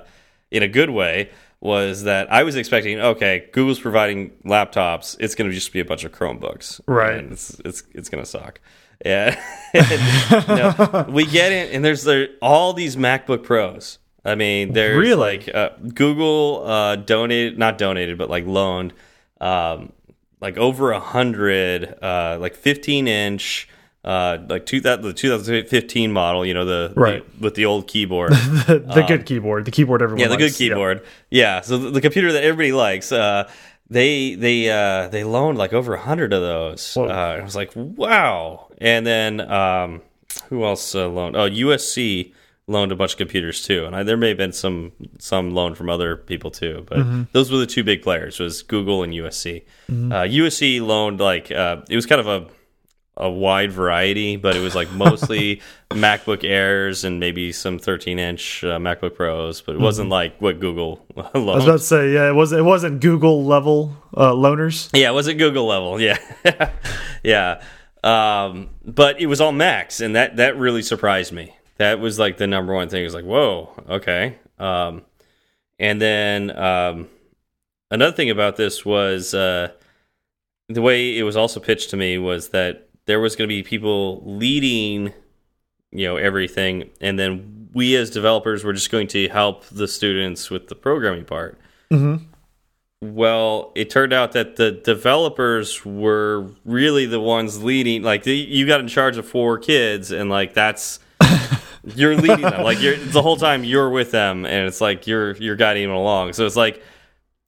in a good way, was that I was expecting, okay, Google's providing laptops, it's going to just be a bunch of Chromebooks, Right. And it's it's it's going to suck. Yeah, and, no, we get in, and there's there all these MacBook Pros. I mean, there's Really? like uh, Google uh, donated, not donated, but like loaned, um, like over a hundred, uh, like 15 inch. Uh, like two that the 2015 model, you know the, Right. the with the old keyboard, the the good keyboard, the keyboard everyone Um, yeah, the good likes. Yeah. keyboard. Yeah, so the, the computer that everybody likes. Uh, they they uh, they loaned like over a hundred of those. Uh, I was like, wow. And then um, who else uh, loaned? Oh, USC loaned a bunch of computers too. And I, there may have been some some loan from other people too, but Mm-hmm. those were the two big players. Was Google and USC. Uh, USC loaned like uh, it was kind of a a wide variety, but it was like mostly MacBook Airs and maybe some 13 inch uh, MacBook Pros, but it wasn't like what Google Loaned. I was about to say, yeah, it wasn't it wasn't Google level uh, loaners. Yeah, it wasn't Google level. Yeah, yeah. Um, but it was all Macs, and that that really surprised me. That was like the number one thing. It was like, whoa, okay. Um, and then um, another thing about this was uh, the way it was also pitched to me was that there was going to be people leading, you know, everything, and then we as developers were just going to help the students with the programming part. Mm-hmm. Well, it turned out that the developers were really the ones leading. Like the, you got in charge of four kids, and like that's you're leading them. Like you're the whole time you're with them, and it's like you're you're guiding them along. So it's like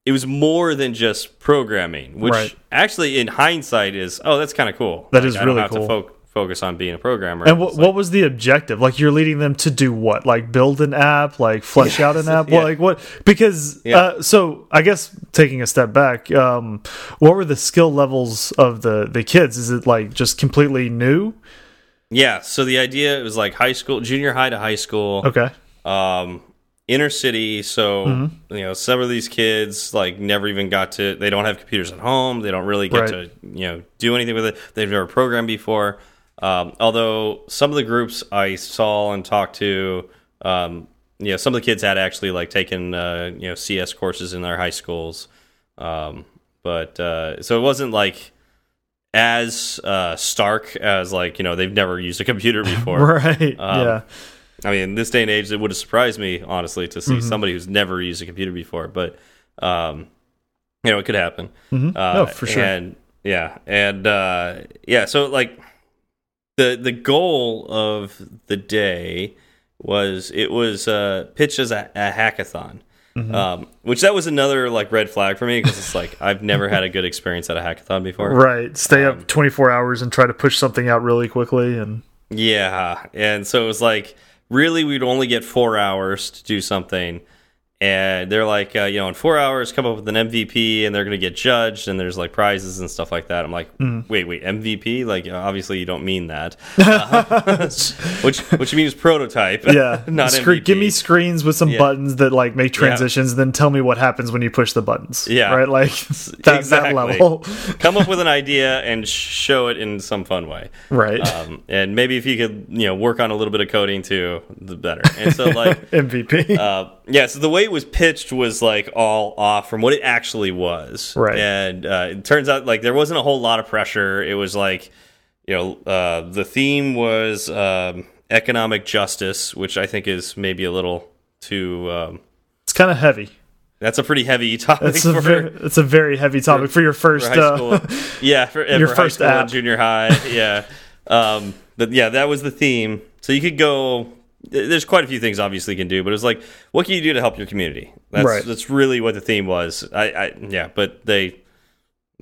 it was more than just programming, which Right. actually in hindsight is oh that's kind of cool. That That is really cool. to fo focus on being a programmer. And what like- what was the objective? Like you're leading them to do what? Like build an app, like flesh out an app. yeah. Like what? Because Yeah. uh, so I guess taking a step back, um, what were the skill levels of the the kids? Is it like just completely new? Yeah. So the idea was like high school, junior high to high school. Okay, um inner city so Mm-hmm. you know some of these kids like never even got to they don't have computers at home they don't really get Right. to you know do anything with it they've never programmed before um, although some of the groups i saw and talked to um, you know some of the kids had actually like taken uh, you know cs courses in their high schools um, but uh, so it wasn't like as uh, stark as like you know they've never used a computer before right? Um, yeah, I mean, in this day and age, it would have surprised me honestly to see Mm-hmm. somebody who's never used a computer before. But um, you know, it could happen. Mhm. Uh, No, for sure. And yeah, and uh, yeah, so like the the goal of the day was it was uh, pitched as a, a hackathon. Mm-hmm. Um, which that was another like red flag for me because it's like I've never had a good experience at a hackathon before. Right. Stay Um, up 24 hours and try to push something out really quickly. And Yeah, and so it was like really we'd only get four hours to do something, and they're like, uh, you know, in four hours, come up with an MVP, and they're going to get judged, and there's like prizes and stuff like that. I'm like, Mm. wait, wait, MVP? Like, obviously you don't mean that, Uh, which which means prototype, yeah, not Scre- MVP. give me screens with some Yeah. buttons that like make transitions, then tell me what happens when you push the buttons. Yeah. Right. Like that, exactly. that level. come up with an idea and show it in some fun way. right. Um, and maybe if you could, you know, work on a little bit of coding too, the better. And so like. MVP. uh, yeah, so the way it was pitched was like all off from what it actually was. Right. And uh, it turns out like there wasn't a whole lot of pressure. It was like, you know, uh, the theme was um, economic justice, which I think is maybe a little too. Um, it's kind of heavy. that's a pretty heavy topic It's a for, very, it's a very heavy topic for, your for first. high Uh, yeah, for, your for high first and app. junior high. Yeah. Um, but yeah, that was the theme. So you could go. There's quite a few things obviously you can do, but it was like, what can you do to help your community? That's Right. that's really what the theme was. I, I yeah, but they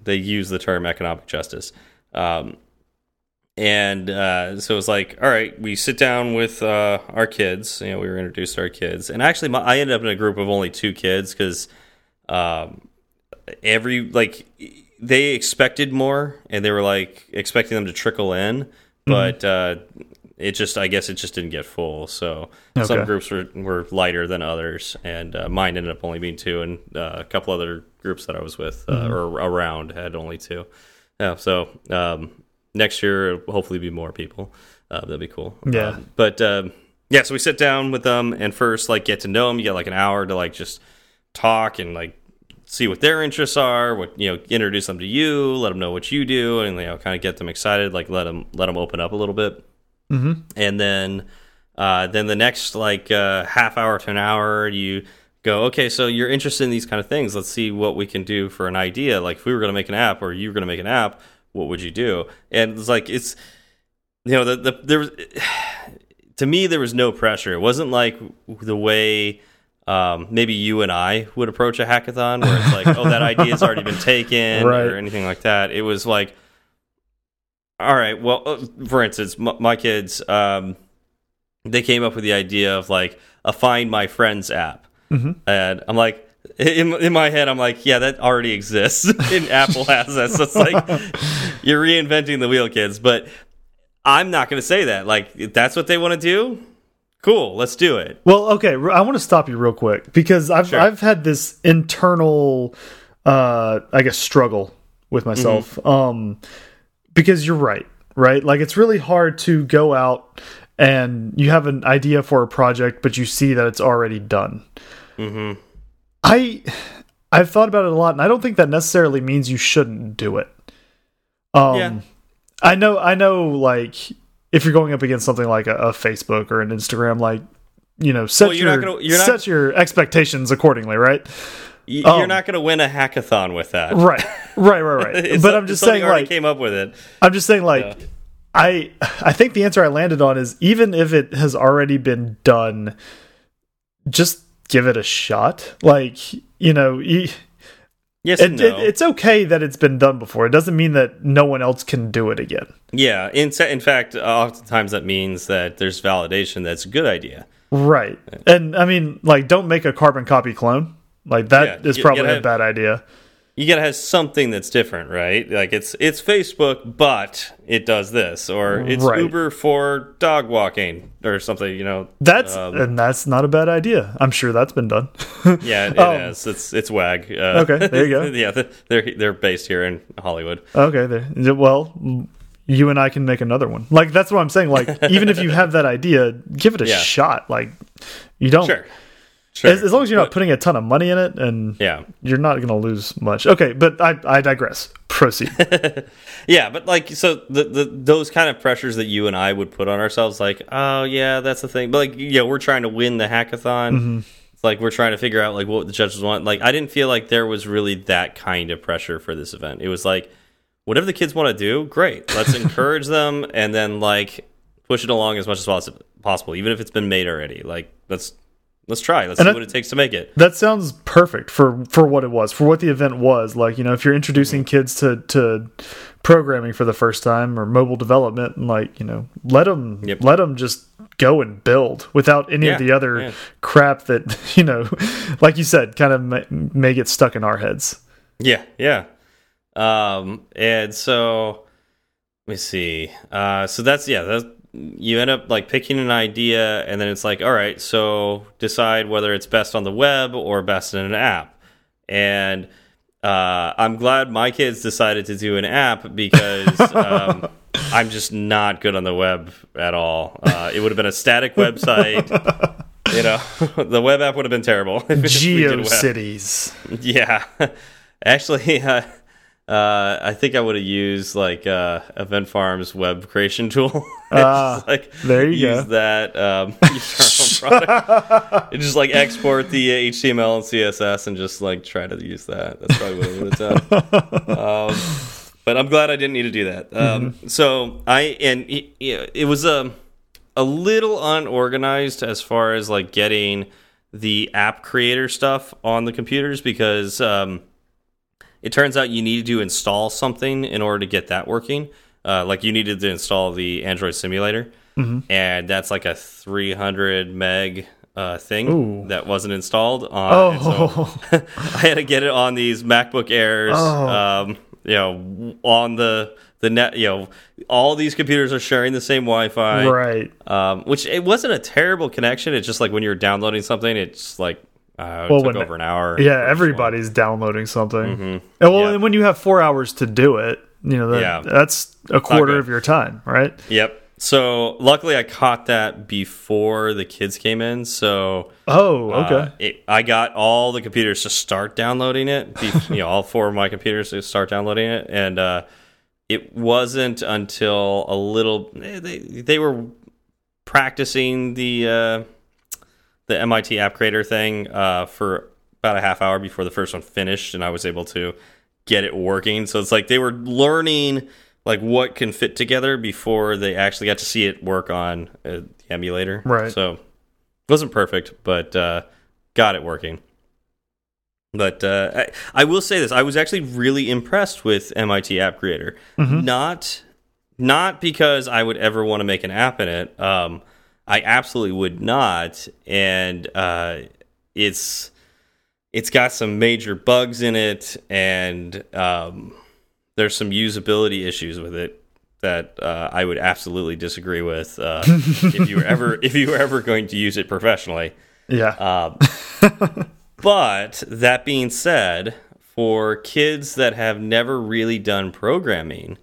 they use the term economic justice. Um, and uh, so it was like, all right, we sit down with uh, our kids. You know, we were introduced to our kids, and actually, my, I ended up in a group of only two kids because um, every like they expected more, and they were like expecting them to trickle in, but uh, it just, I guess, it just didn't get full. So some groups were were lighter than others, and uh, mine ended up only being two, and uh, a couple other groups that I was with uh, or around had only two. Yeah, so um, next year it'll hopefully be more people. Uh, that'd be cool. Yeah. Um, but um, yeah, so we sit down with them and first like get to know them. You get like an hour to like just talk and like see what their interests are. What you know, introduce them to you, let them know what you do, and you know, kind of get them excited. Like let them let them open up a little bit, Mhm. and then uh, then the next like uh, half hour to an hour, you go okay. So you're interested in these kind of things. Let's see what we can do for an idea. Like if we were going to make an app, or you were going to make an app, what would you do? And it's like it's you know the, the there was to me there was no pressure. It wasn't like the way um, maybe you and I would approach a hackathon where it's like, oh, that idea's already been taken Right. or anything like that. It was like, all right, well, uh, for instance, my, my kids, um, they came up with the idea of like a Find My Friends app, Mhm. and I'm like. In, in my head, I'm like, yeah, that already exists. and Apple has that. So it's like, you're reinventing the wheel, kids. But I'm not going to say that. Like, if that's what they want to do, cool, let's do it. Well, okay, I want to stop you real quick because I've Sure. I've had this internal, uh, I guess, struggle with myself. Mm-hmm. Um, because you're right, right? Like it's really hard to go out and you have an idea for a project, but you see that it's already done. hmm I I've thought about it a lot, and I don't think that necessarily means you shouldn't do it. Um, Yeah. I know, I know. Like, if you're going up against something like a, a Facebook or an Instagram, like you know, set Well, your gonna- you're not- set your expectations accordingly, right? Y- Um, you're not going to win a hackathon with that. Right, right, right, right. But I'm just saying, like, came up with it. I'm just saying, like, Yeah. I I think the answer I landed on is even if it has already been done, just give it a shot. Like, you know, you, Yes it, no. it, it's okay that it's been done before. It doesn't mean that no one else can do it again. yeah. In, in fact, oftentimes that means that there's validation that's a good idea. Right. And I mean, like, don't make a carbon copy clone. Like that Yeah, is probably a have- bad idea. You got to have something that's different, right? Like it's it's Facebook, but it does this, or it's Right. Uber for dog walking, or something. You know, That's um, and that's not a bad idea. I'm sure that's been done. yeah, it Um, is. It's it's WAG. Uh, Okay, there you go. yeah, they're they're based here in Hollywood. Okay, there. Well, you and I can make another one. Like that's what I'm saying. Like even if you have that idea, give it a Yeah. shot. Like you don't. Sure, sure. As, as long as you're not putting a ton of money in it, and yeah, you're not going to lose much. Okay, but I I digress. Proceed. Yeah, but like so the, the those kind of pressures that you and I would put on ourselves, like, oh yeah, that's the thing. But like, yeah, we're trying to win the hackathon. Mm-hmm. Like we're trying to figure out like what the judges want. Like, I didn't feel like there was really that kind of pressure for this event. It was like whatever the kids want to do, great. Let's encourage them and then like push it along as much as possi possible, even if it's been made already. Like let's let's try. Let's And see I- what it takes to make it. That sounds perfect for for what it was, for what the event was. Like, you know, if you're introducing kids to to programming for the first time or mobile development, and like, you know, let them Yep. let them just go and build without any Yeah, of the other yeah. crap crap that you know, like you said, kind of may, may get stuck in our heads. Yeah, yeah. Um, and so let me see. Uh, so that's yeah. That's, you end up like picking an idea, and then it's like, all right, so decide whether it's best on the web or best in an app. And uh, I'm glad my kids decided to do an app because um, I'm just not good on the web at all. Uh, it would have been a static website. You know, the web app would have been terrible. GeoCities. Yeah, actually, uh, uh, I think I would have used like uh, Event Farm's web creation tool. Just, like there you use go. that. Um, use our own product. And just like export the uh, HTML and CSS and just like try to use that. That's probably what I would have done. um, but I'm glad I didn't need to do that. Um, Mm-hmm. So I and it, it was a a little unorganized as far as like getting the app creator stuff on the computers because um, it turns out you needed to install something in order to get that working. Uh, like you needed to install the Android simulator, and that's like a 300 meg uh, thing Ooh. that wasn't installed. On, and so Oh, I had to get it on these MacBook Airs. Oh. Um, you know, on the the net. You know, all these computers are sharing the same Wi-Fi right. um, which it wasn't a terrible connection. It's just like when you're downloading something, it's like uh, Well, took when- over an hour. Yeah, everybody's downloading something. Mhm. And well, Yeah. and when you have four hours to do it, you know that, Yeah. that's a quarter of your time, right? Yep. So luckily, I caught that before the kids came in. So Oh, okay. uh, it, I got all the computers to start downloading it. you know, all four of my computers to start downloading it, and uh, it wasn't until a little eh, they they were practicing the uh, the MIT App Creator thing uh, for about a half hour before the first one finished, and I was able to get it working. So it's like they were learning like what can fit together before they actually got to see it work on uh, the emulator. Right. So it wasn't perfect, but uh, got it working. But uh, I, I will say this: I was actually really impressed with MIT App Creator. Not, not because I would ever want to make an app in it. Um, I absolutely would not, and uh, it's it's got some major bugs in it, and um, there's some usability issues with it that uh, I would absolutely disagree with uh, if you were ever if you were ever going to use it professionally. yeah. Um, but that being said, for kids that have never really done programming,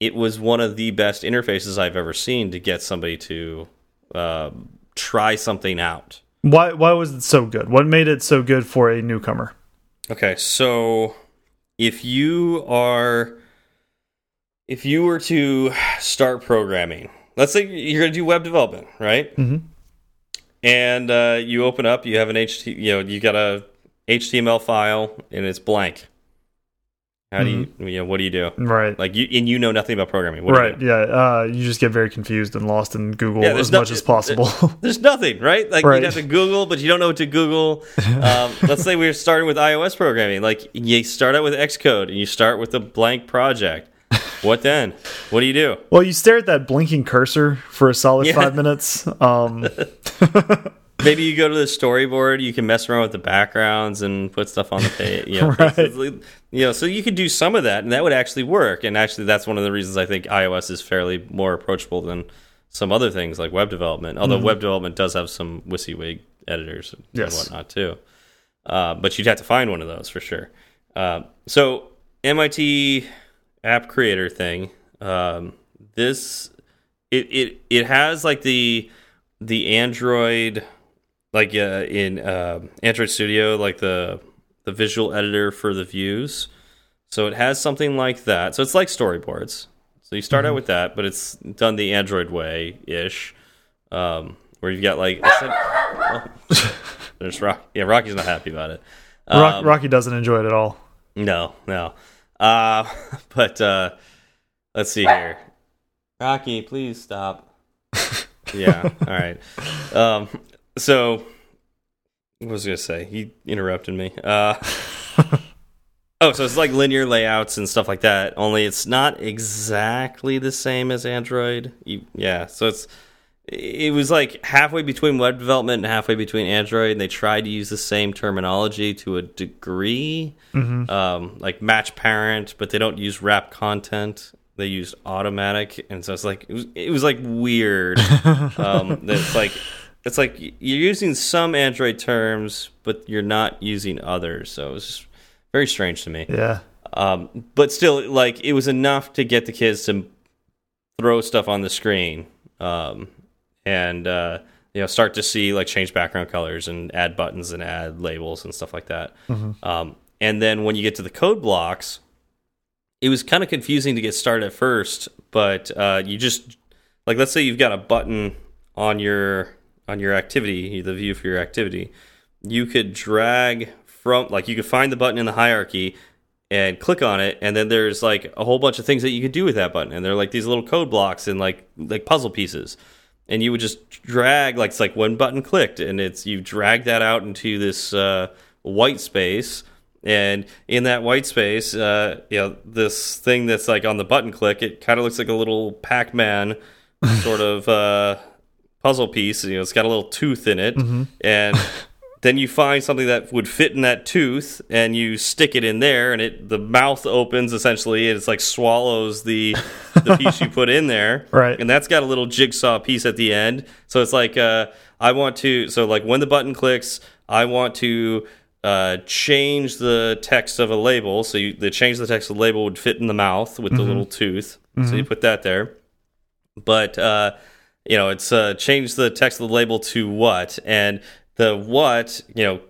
it was one of the best interfaces I've ever seen to get somebody to um try something out. why why was it so good? What made it so good for a newcomer? Okay, so if you are if you were to start programming, let's say you're going to do web development, right? Mhm. And uh, you open up, you have an HT, you know, you got a HTML file and it's blank. How do you, you know, what do you do? Right. Like you and you know nothing about programming. What you right. Yeah. Uh, you just get very confused and lost in Google Yeah, as no- much as possible. There's nothing, right? Like Right. you'd have to Google, but you don't know what to Google. Um, let's say we're starting with iOS programming. Like you start out with Xcode and you start with a blank project. What then? What do you do? well, you stare at that blinking cursor for a solid Yeah. five minutes. Um, Maybe you go to the storyboard. You can mess around with the backgrounds and put stuff on the page. You know, Right. you know, so you could do some of that, and that would actually work. And actually, that's one of the reasons I think iOS is fairly more approachable than some other things like web development. Although web development does have some WYSIWYG editors and Yes. whatnot too. Uh, but you'd have to find one of those for sure. Uh, so MIT App Creator thing. Um, this it it it has like the the Android like uh, in uh, Android Studio like the the visual editor for the views. So it has something like that. So it's like storyboards. So you start out with that, but it's done the Android way ish, um, where you've got like there's Rock. Yeah, Rocky's not happy about it. Rock, Um, Rocky doesn't enjoy it at all. no, no. Uh, but uh, let's see here. Rocky, please stop. yeah. All right. Um, so what was I gonna say? He interrupted me. Uh, oh, so it's like linear layouts and stuff like that. Only it's not exactly the same as Android. You, yeah. So it's it was like halfway between web development and halfway between Android. And they tried to use the same terminology to a degree, Mm-hmm. um, like match parent, but they don't use wrap content. They use automatic, and so it's like it was, it was like weird. um, it's like it's like you're using some Android terms, but you're not using others. So it was very strange to me. Yeah. Um, but still, like it was enough to get the kids to throw stuff on the screen um, and uh, you know start to see like change background colors and add buttons and add labels and stuff like that. Um, and then when you get to the code blocks, it was kind of confusing to get started at first. But uh, you just like let's say you've got a button on your on your activity, the view for your activity, you could drag from like you could find the button in the hierarchy and click on it and then there's like a whole bunch of things that you could do with that button and they're like these little code blocks and like like puzzle pieces. And you would just drag like it's like one button clicked and it's you drag that out into this uh, white space and in that white space uh, you know this thing that's like on the button click it kind of looks like a little pac-man sort of uh, puzzle piece you know it's got a little tooth in it and then you find something that would fit in that tooth and you stick it in there and it the mouth opens essentially and it's like swallows the the piece you put in there. Right. and that's got a little jigsaw piece at the end. So it's like uh i want to so like when the button clicks i want to uh, change the text of a label. So you the change the text of the label would fit in the mouth with the little tooth. So you put that there. But uh, you know, it's uh, changed the text of the label to what, and the what, you know,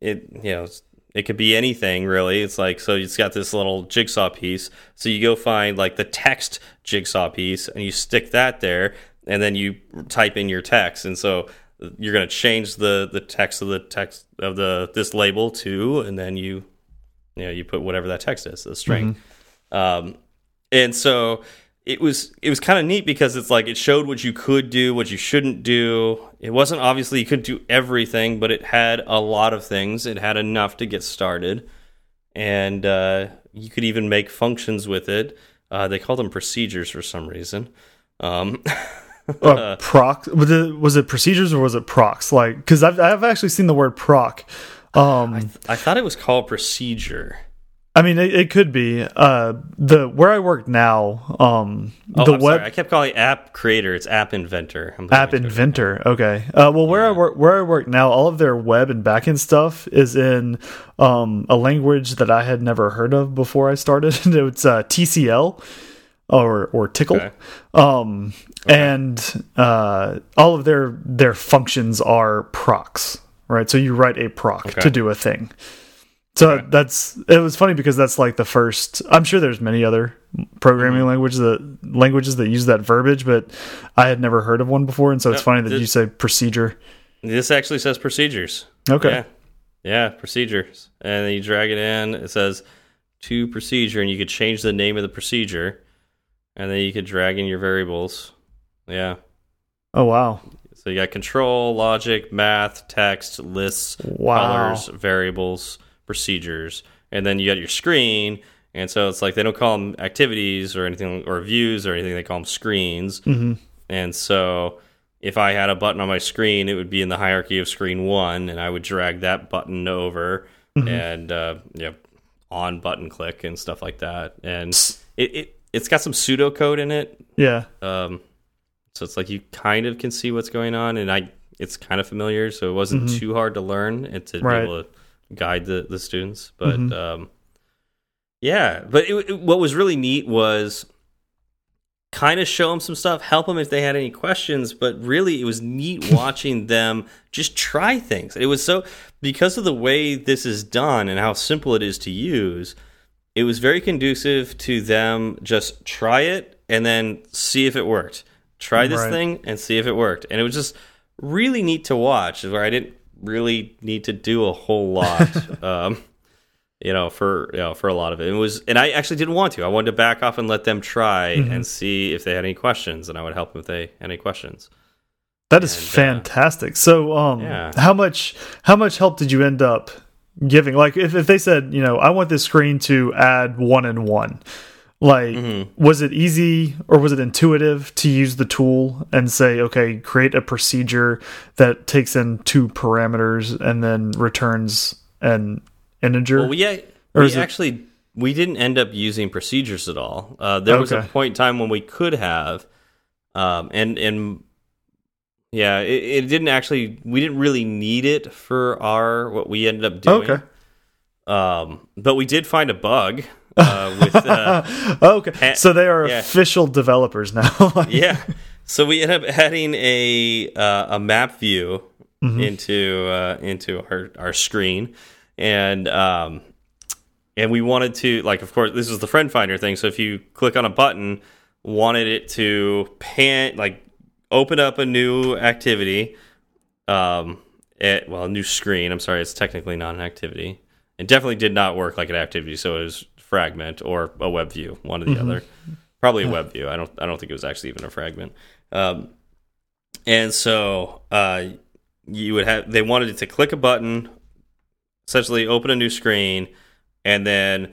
it you know, it could be anything really. It's like so it's got this little jigsaw piece. So you go find like the text jigsaw piece, and you stick that there, and then you type in your text, and so you're going to change the the text of the text of the this label to, and then you you know you put whatever that text is, the string. Um, and so it was it was kind of neat because it's like it showed what you could do, what you shouldn't do. It wasn't obviously you couldn't do everything, but it had a lot of things. It had enough to get started, and uh, you could even make functions with it. Uh, they called them procedures for some reason. Um, Uh, proc was it, was it procedures or was it procs? Like, because I've I've actually seen the word proc. Um, I thought it was called procedure. I mean, it, it could be. Uh, the where I work now, um, Oh, the I'm web sorry. I kept calling app creator. It's app inventor. I'm app looking into it. inventor. Okay. Uh, well, where I work, where I work now, all of their web and backend stuff is in um, a language that I had never heard of before I started. it's uh, TCL or or Tickle. Okay. Um, and uh, all of their their functions are procs, right? So you write a proc Okay. to do a thing. So that's it was funny because that's like the first. I'm sure there's many other programming Mm-hmm. languages that languages that use that verbiage, but I had never heard of one before, and so it's Yep, funny that this- you say procedure. This actually says procedures. Okay. Yeah. Yeah, procedures. And then you drag it in. It says to procedure, and you could change the name of the procedure. And then you could drag in your variables. Yeah. Oh wow, So you got control, logic, math, text, lists, Wow. colors, variables, procedures. And then you got your screen. And so it's like they don't call them activities or anything, or views or anything. They call them screens. hmm And so if I had a button on my screen, it would be in the hierarchy of screen one, and I would drag that button over and uh, yeah, on button click and stuff like that. And it, it it's got some pseudocode in it, yeah, um, so it's like you kind of can see what's going on, and I it's kind of familiar, so it wasn't too hard to learn and to Right. be able to guide the the students. But um, yeah, but it, it- what was really neat was kind of show them some stuff, help them if they had any questions. But really, it was neat watching them just try things. It was so because of the way this is done and how simple it is to use. It was very conducive to them just try it and then see if it worked. Try this Right. thing and see if it worked. And it was just really neat to watch. Where I didn't really need to do a whole lot. um, you know, for you know, for a lot of it. It was, and I actually didn't want to. I wanted to back off and let them try Mm-hmm. and see if they had any questions, and I would help them if they had any questions. That is And, uh, fantastic. So, um, Yeah. how much how much help did you end up giving? Like, if if they said, you know, I want this screen to add one and one, like, Mm-hmm. was it easy or was it intuitive to use the tool and say, okay, create a procedure that takes in two parameters and then returns an integer? Well, we, Or we it- actually we didn't end up using procedures at all. Uh, there was a point in time when we could have, um, and and yeah, it, it didn't actually. We didn't really need it for our what we ended up doing. Okay. Um, but we did find a bug uh, with. Uh, okay, Eh, so they are yeah. official developers now. Like, yeah. So we end up adding a uh, a map view into uh, into our our screen, and um, and we wanted to like, of course, this is the friend finder thing. So if you click on a button, wanted it to pan like open up a new activity, um, it, well, a new screen. I'm sorry, it's technically not an activity. It definitely did not work like an activity, so it was fragment or a web view, one or the other. Probably a web view. I don't. I don't think it was actually even a fragment. Um, and so uh, you would have. They wanted it to click a button, essentially open a new screen, and then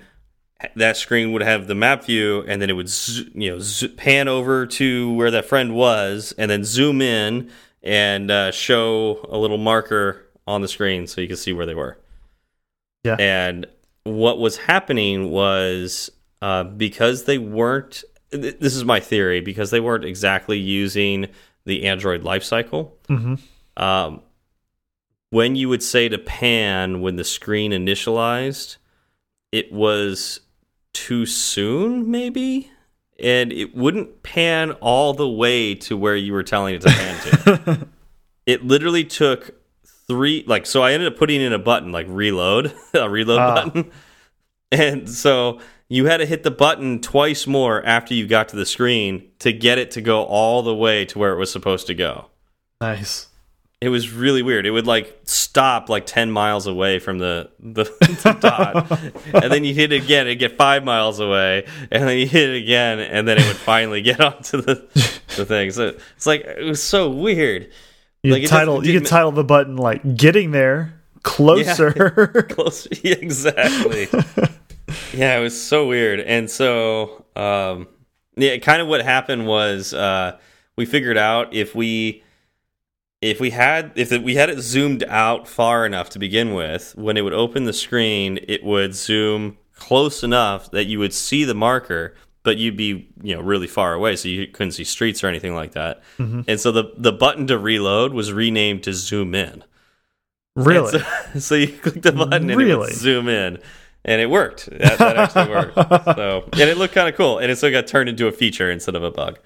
that screen would have the map view, and then it would you know zo- pan over to where that friend was, and then zoom in and uh, show a little marker on the screen so you could see where they were. Yeah. And what was happening was uh, because they weren't. th- This is my theory because they weren't exactly using the Android lifecycle. Mhm. Um, when you would say to pan when the screen initialized, it was too soon, maybe, and it wouldn't pan all the way to where you were telling it to pan to. it literally took three, like, so I ended up putting in a button like reload, a reload Ah. button, and so you had to hit the button twice more after you got to the screen to get it to go all the way to where it was supposed to go. nice. It was really weird. It would like stop like ten miles away from the the, the dot, and then you hit it again. It'd get five miles away, and then you hit it again, and then it would finally get onto the the thing. So it's like it was so weird. You Like, title you could title the button like "Getting There Closer." closer yeah, exactly. yeah, it was so weird, and so um, yeah, kind of what happened was uh, we figured out if we if we had if we had it zoomed out far enough to begin with, when it would open the screen, it would zoom close enough that you would see the marker, but you'd be you know really far away, so you couldn't see streets or anything like that. Mm-hmm. And so the the button to reload was renamed to zoom in. really? So, so you click the button and it Really? would zoom in, and it worked. That, that actually worked. So and it looked kind of cool, and it still got turned into a feature instead of a bug.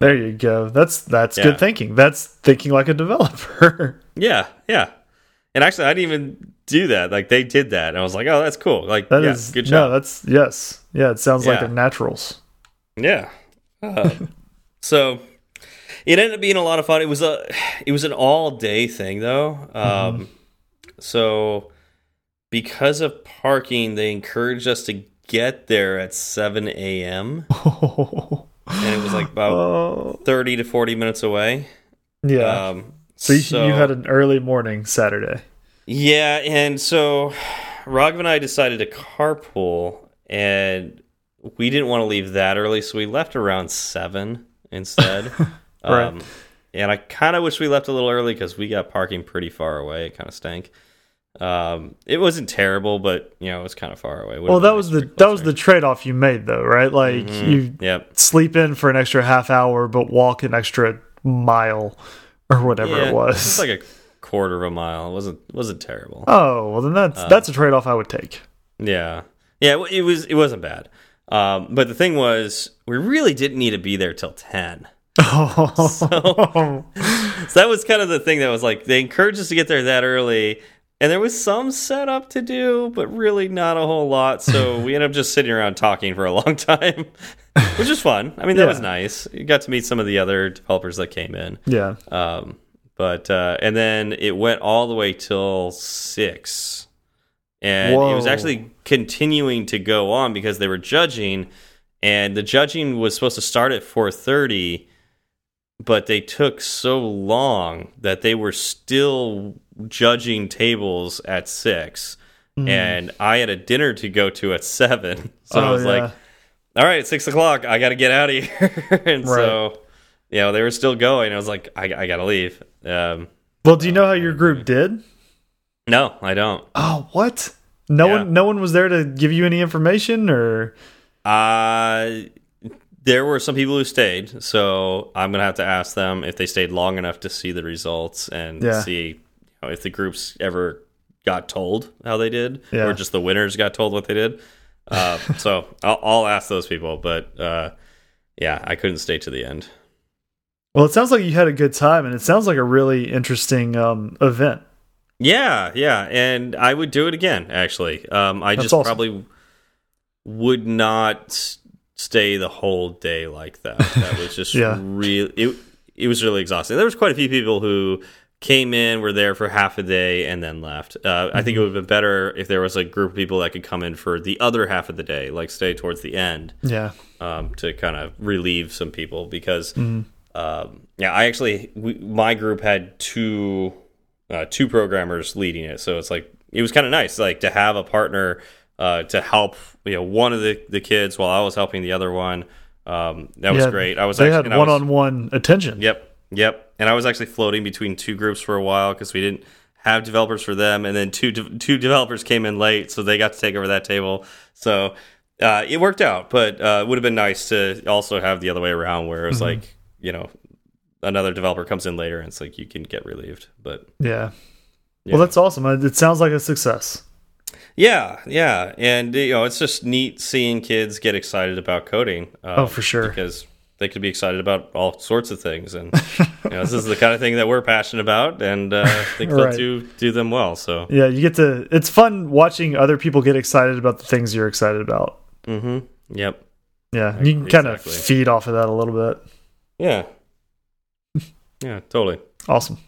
there you go. That's that's Yeah. good thinking. That's thinking like a developer. Yeah, yeah. And actually, I didn't even do that. Like they did that, and I was like, "Oh, that's cool." Like, That yeah, is good No, job. that's yes. Yeah, it sounds like they're naturals. Yeah. Uh, so it ended up being a lot of fun. It was a it was an all day thing though. Um, So because of parking, they encouraged us to get there at seven a.m. and it was like about thirty to forty minutes away. yeah. Um, so, you, you had an early morning Saturday. Yeah, and so Raghav and I decided to carpool, and we didn't want to leave that early, so we left around seven instead. Right. um, and I kind of wish we left a little early because we got parking pretty far away. It kind of stank. Um, it wasn't terrible, but you know, it was kind of far away. Would've Well, that was the that was the trade off you made though, right? Like you Yep. sleep in for an extra half hour, but walk an extra mile or whatever Yeah, it was. It's like a quarter of a mile. It wasn't wasn't terrible. oh well, then that's Uh, that's a trade off I would take. Yeah, yeah, it was it wasn't bad. Um, but the thing was, we really didn't need to be there till ten. Oh, So that was kind of the thing that was like they encouraged us to get there that early, and there was some setup to do, but really not a whole lot. So we ended up just sitting around talking for a long time, which was fun. I mean, that Yeah. was nice. You got to meet some of the other developers that came in. yeah. Um, but uh, and then it went all the way till six, and it was actually continuing to go on because they were judging, and the judging was supposed to start at 4:30, but they took so long that they were still judging tables at six, and I had a dinner to go to at seven, so I. Oh, was like all right, it's six o'clock. I got to get out of here. and so, you know, they were still going. I was like, I, I got to leave. Um, Well, do you know how your group did? no, I don't. Oh, what? No Yeah. one, no one was there to give you any information, or Uh, there were some people who stayed, so I'm gonna have to ask them if they stayed long enough to see the results and Yeah. see you know, if the groups ever got told how they did, Yeah. or just the winners got told what they did. Uh, so I'll, I'll ask those people, but uh, yeah, I couldn't stay to the end. Well, it sounds like you had a good time, and it sounds like a really interesting um, event. Yeah, yeah, and I would do it again. Actually, um, I That's just awesome. probably would not stay the whole day like that. That was just Yeah. real. It it was really exhausting. There was quite a few people who came in, were there for half a day, and then left. Uh, I Mm-hmm. think it would have been better if there was a group of people that could come in for the other half of the day, like stay towards the end Yeah, um, to kind of relieve some people because Mm-hmm. Um, yeah, I actually we, my group had two uh, two programmers leading it, so it's like it was kind of nice like to have a partner uh, to help you know one of the the kids while I was helping the other one. Um, that was Yeah, great. I was they actually, had I was- one-on-one attention. Yep, yep. And I was actually floating between two groups for a while because we didn't have developers for them, and then two de two developers came in late, so they got to take over that table. So uh, it worked out, but uh, it would have been nice to also have the other way around, where it was like you know another developer comes in later, and it's like you can get relieved. But Yeah. Well, that's awesome. It sounds like a success. yeah, yeah, and you know it's just neat seeing kids get excited about coding. Um, Oh, for sure. because they could be excited about all sorts of things, and you know, this is the kind of thing that we're passionate about, and uh, I think they'll do do them well. So, Yeah, you get to. It's fun watching other people get excited about the things you're excited about. mm-hmm yep, Yeah, you can kind of feed off of that a little bit. Yeah, yeah, totally, Awesome.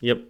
yep.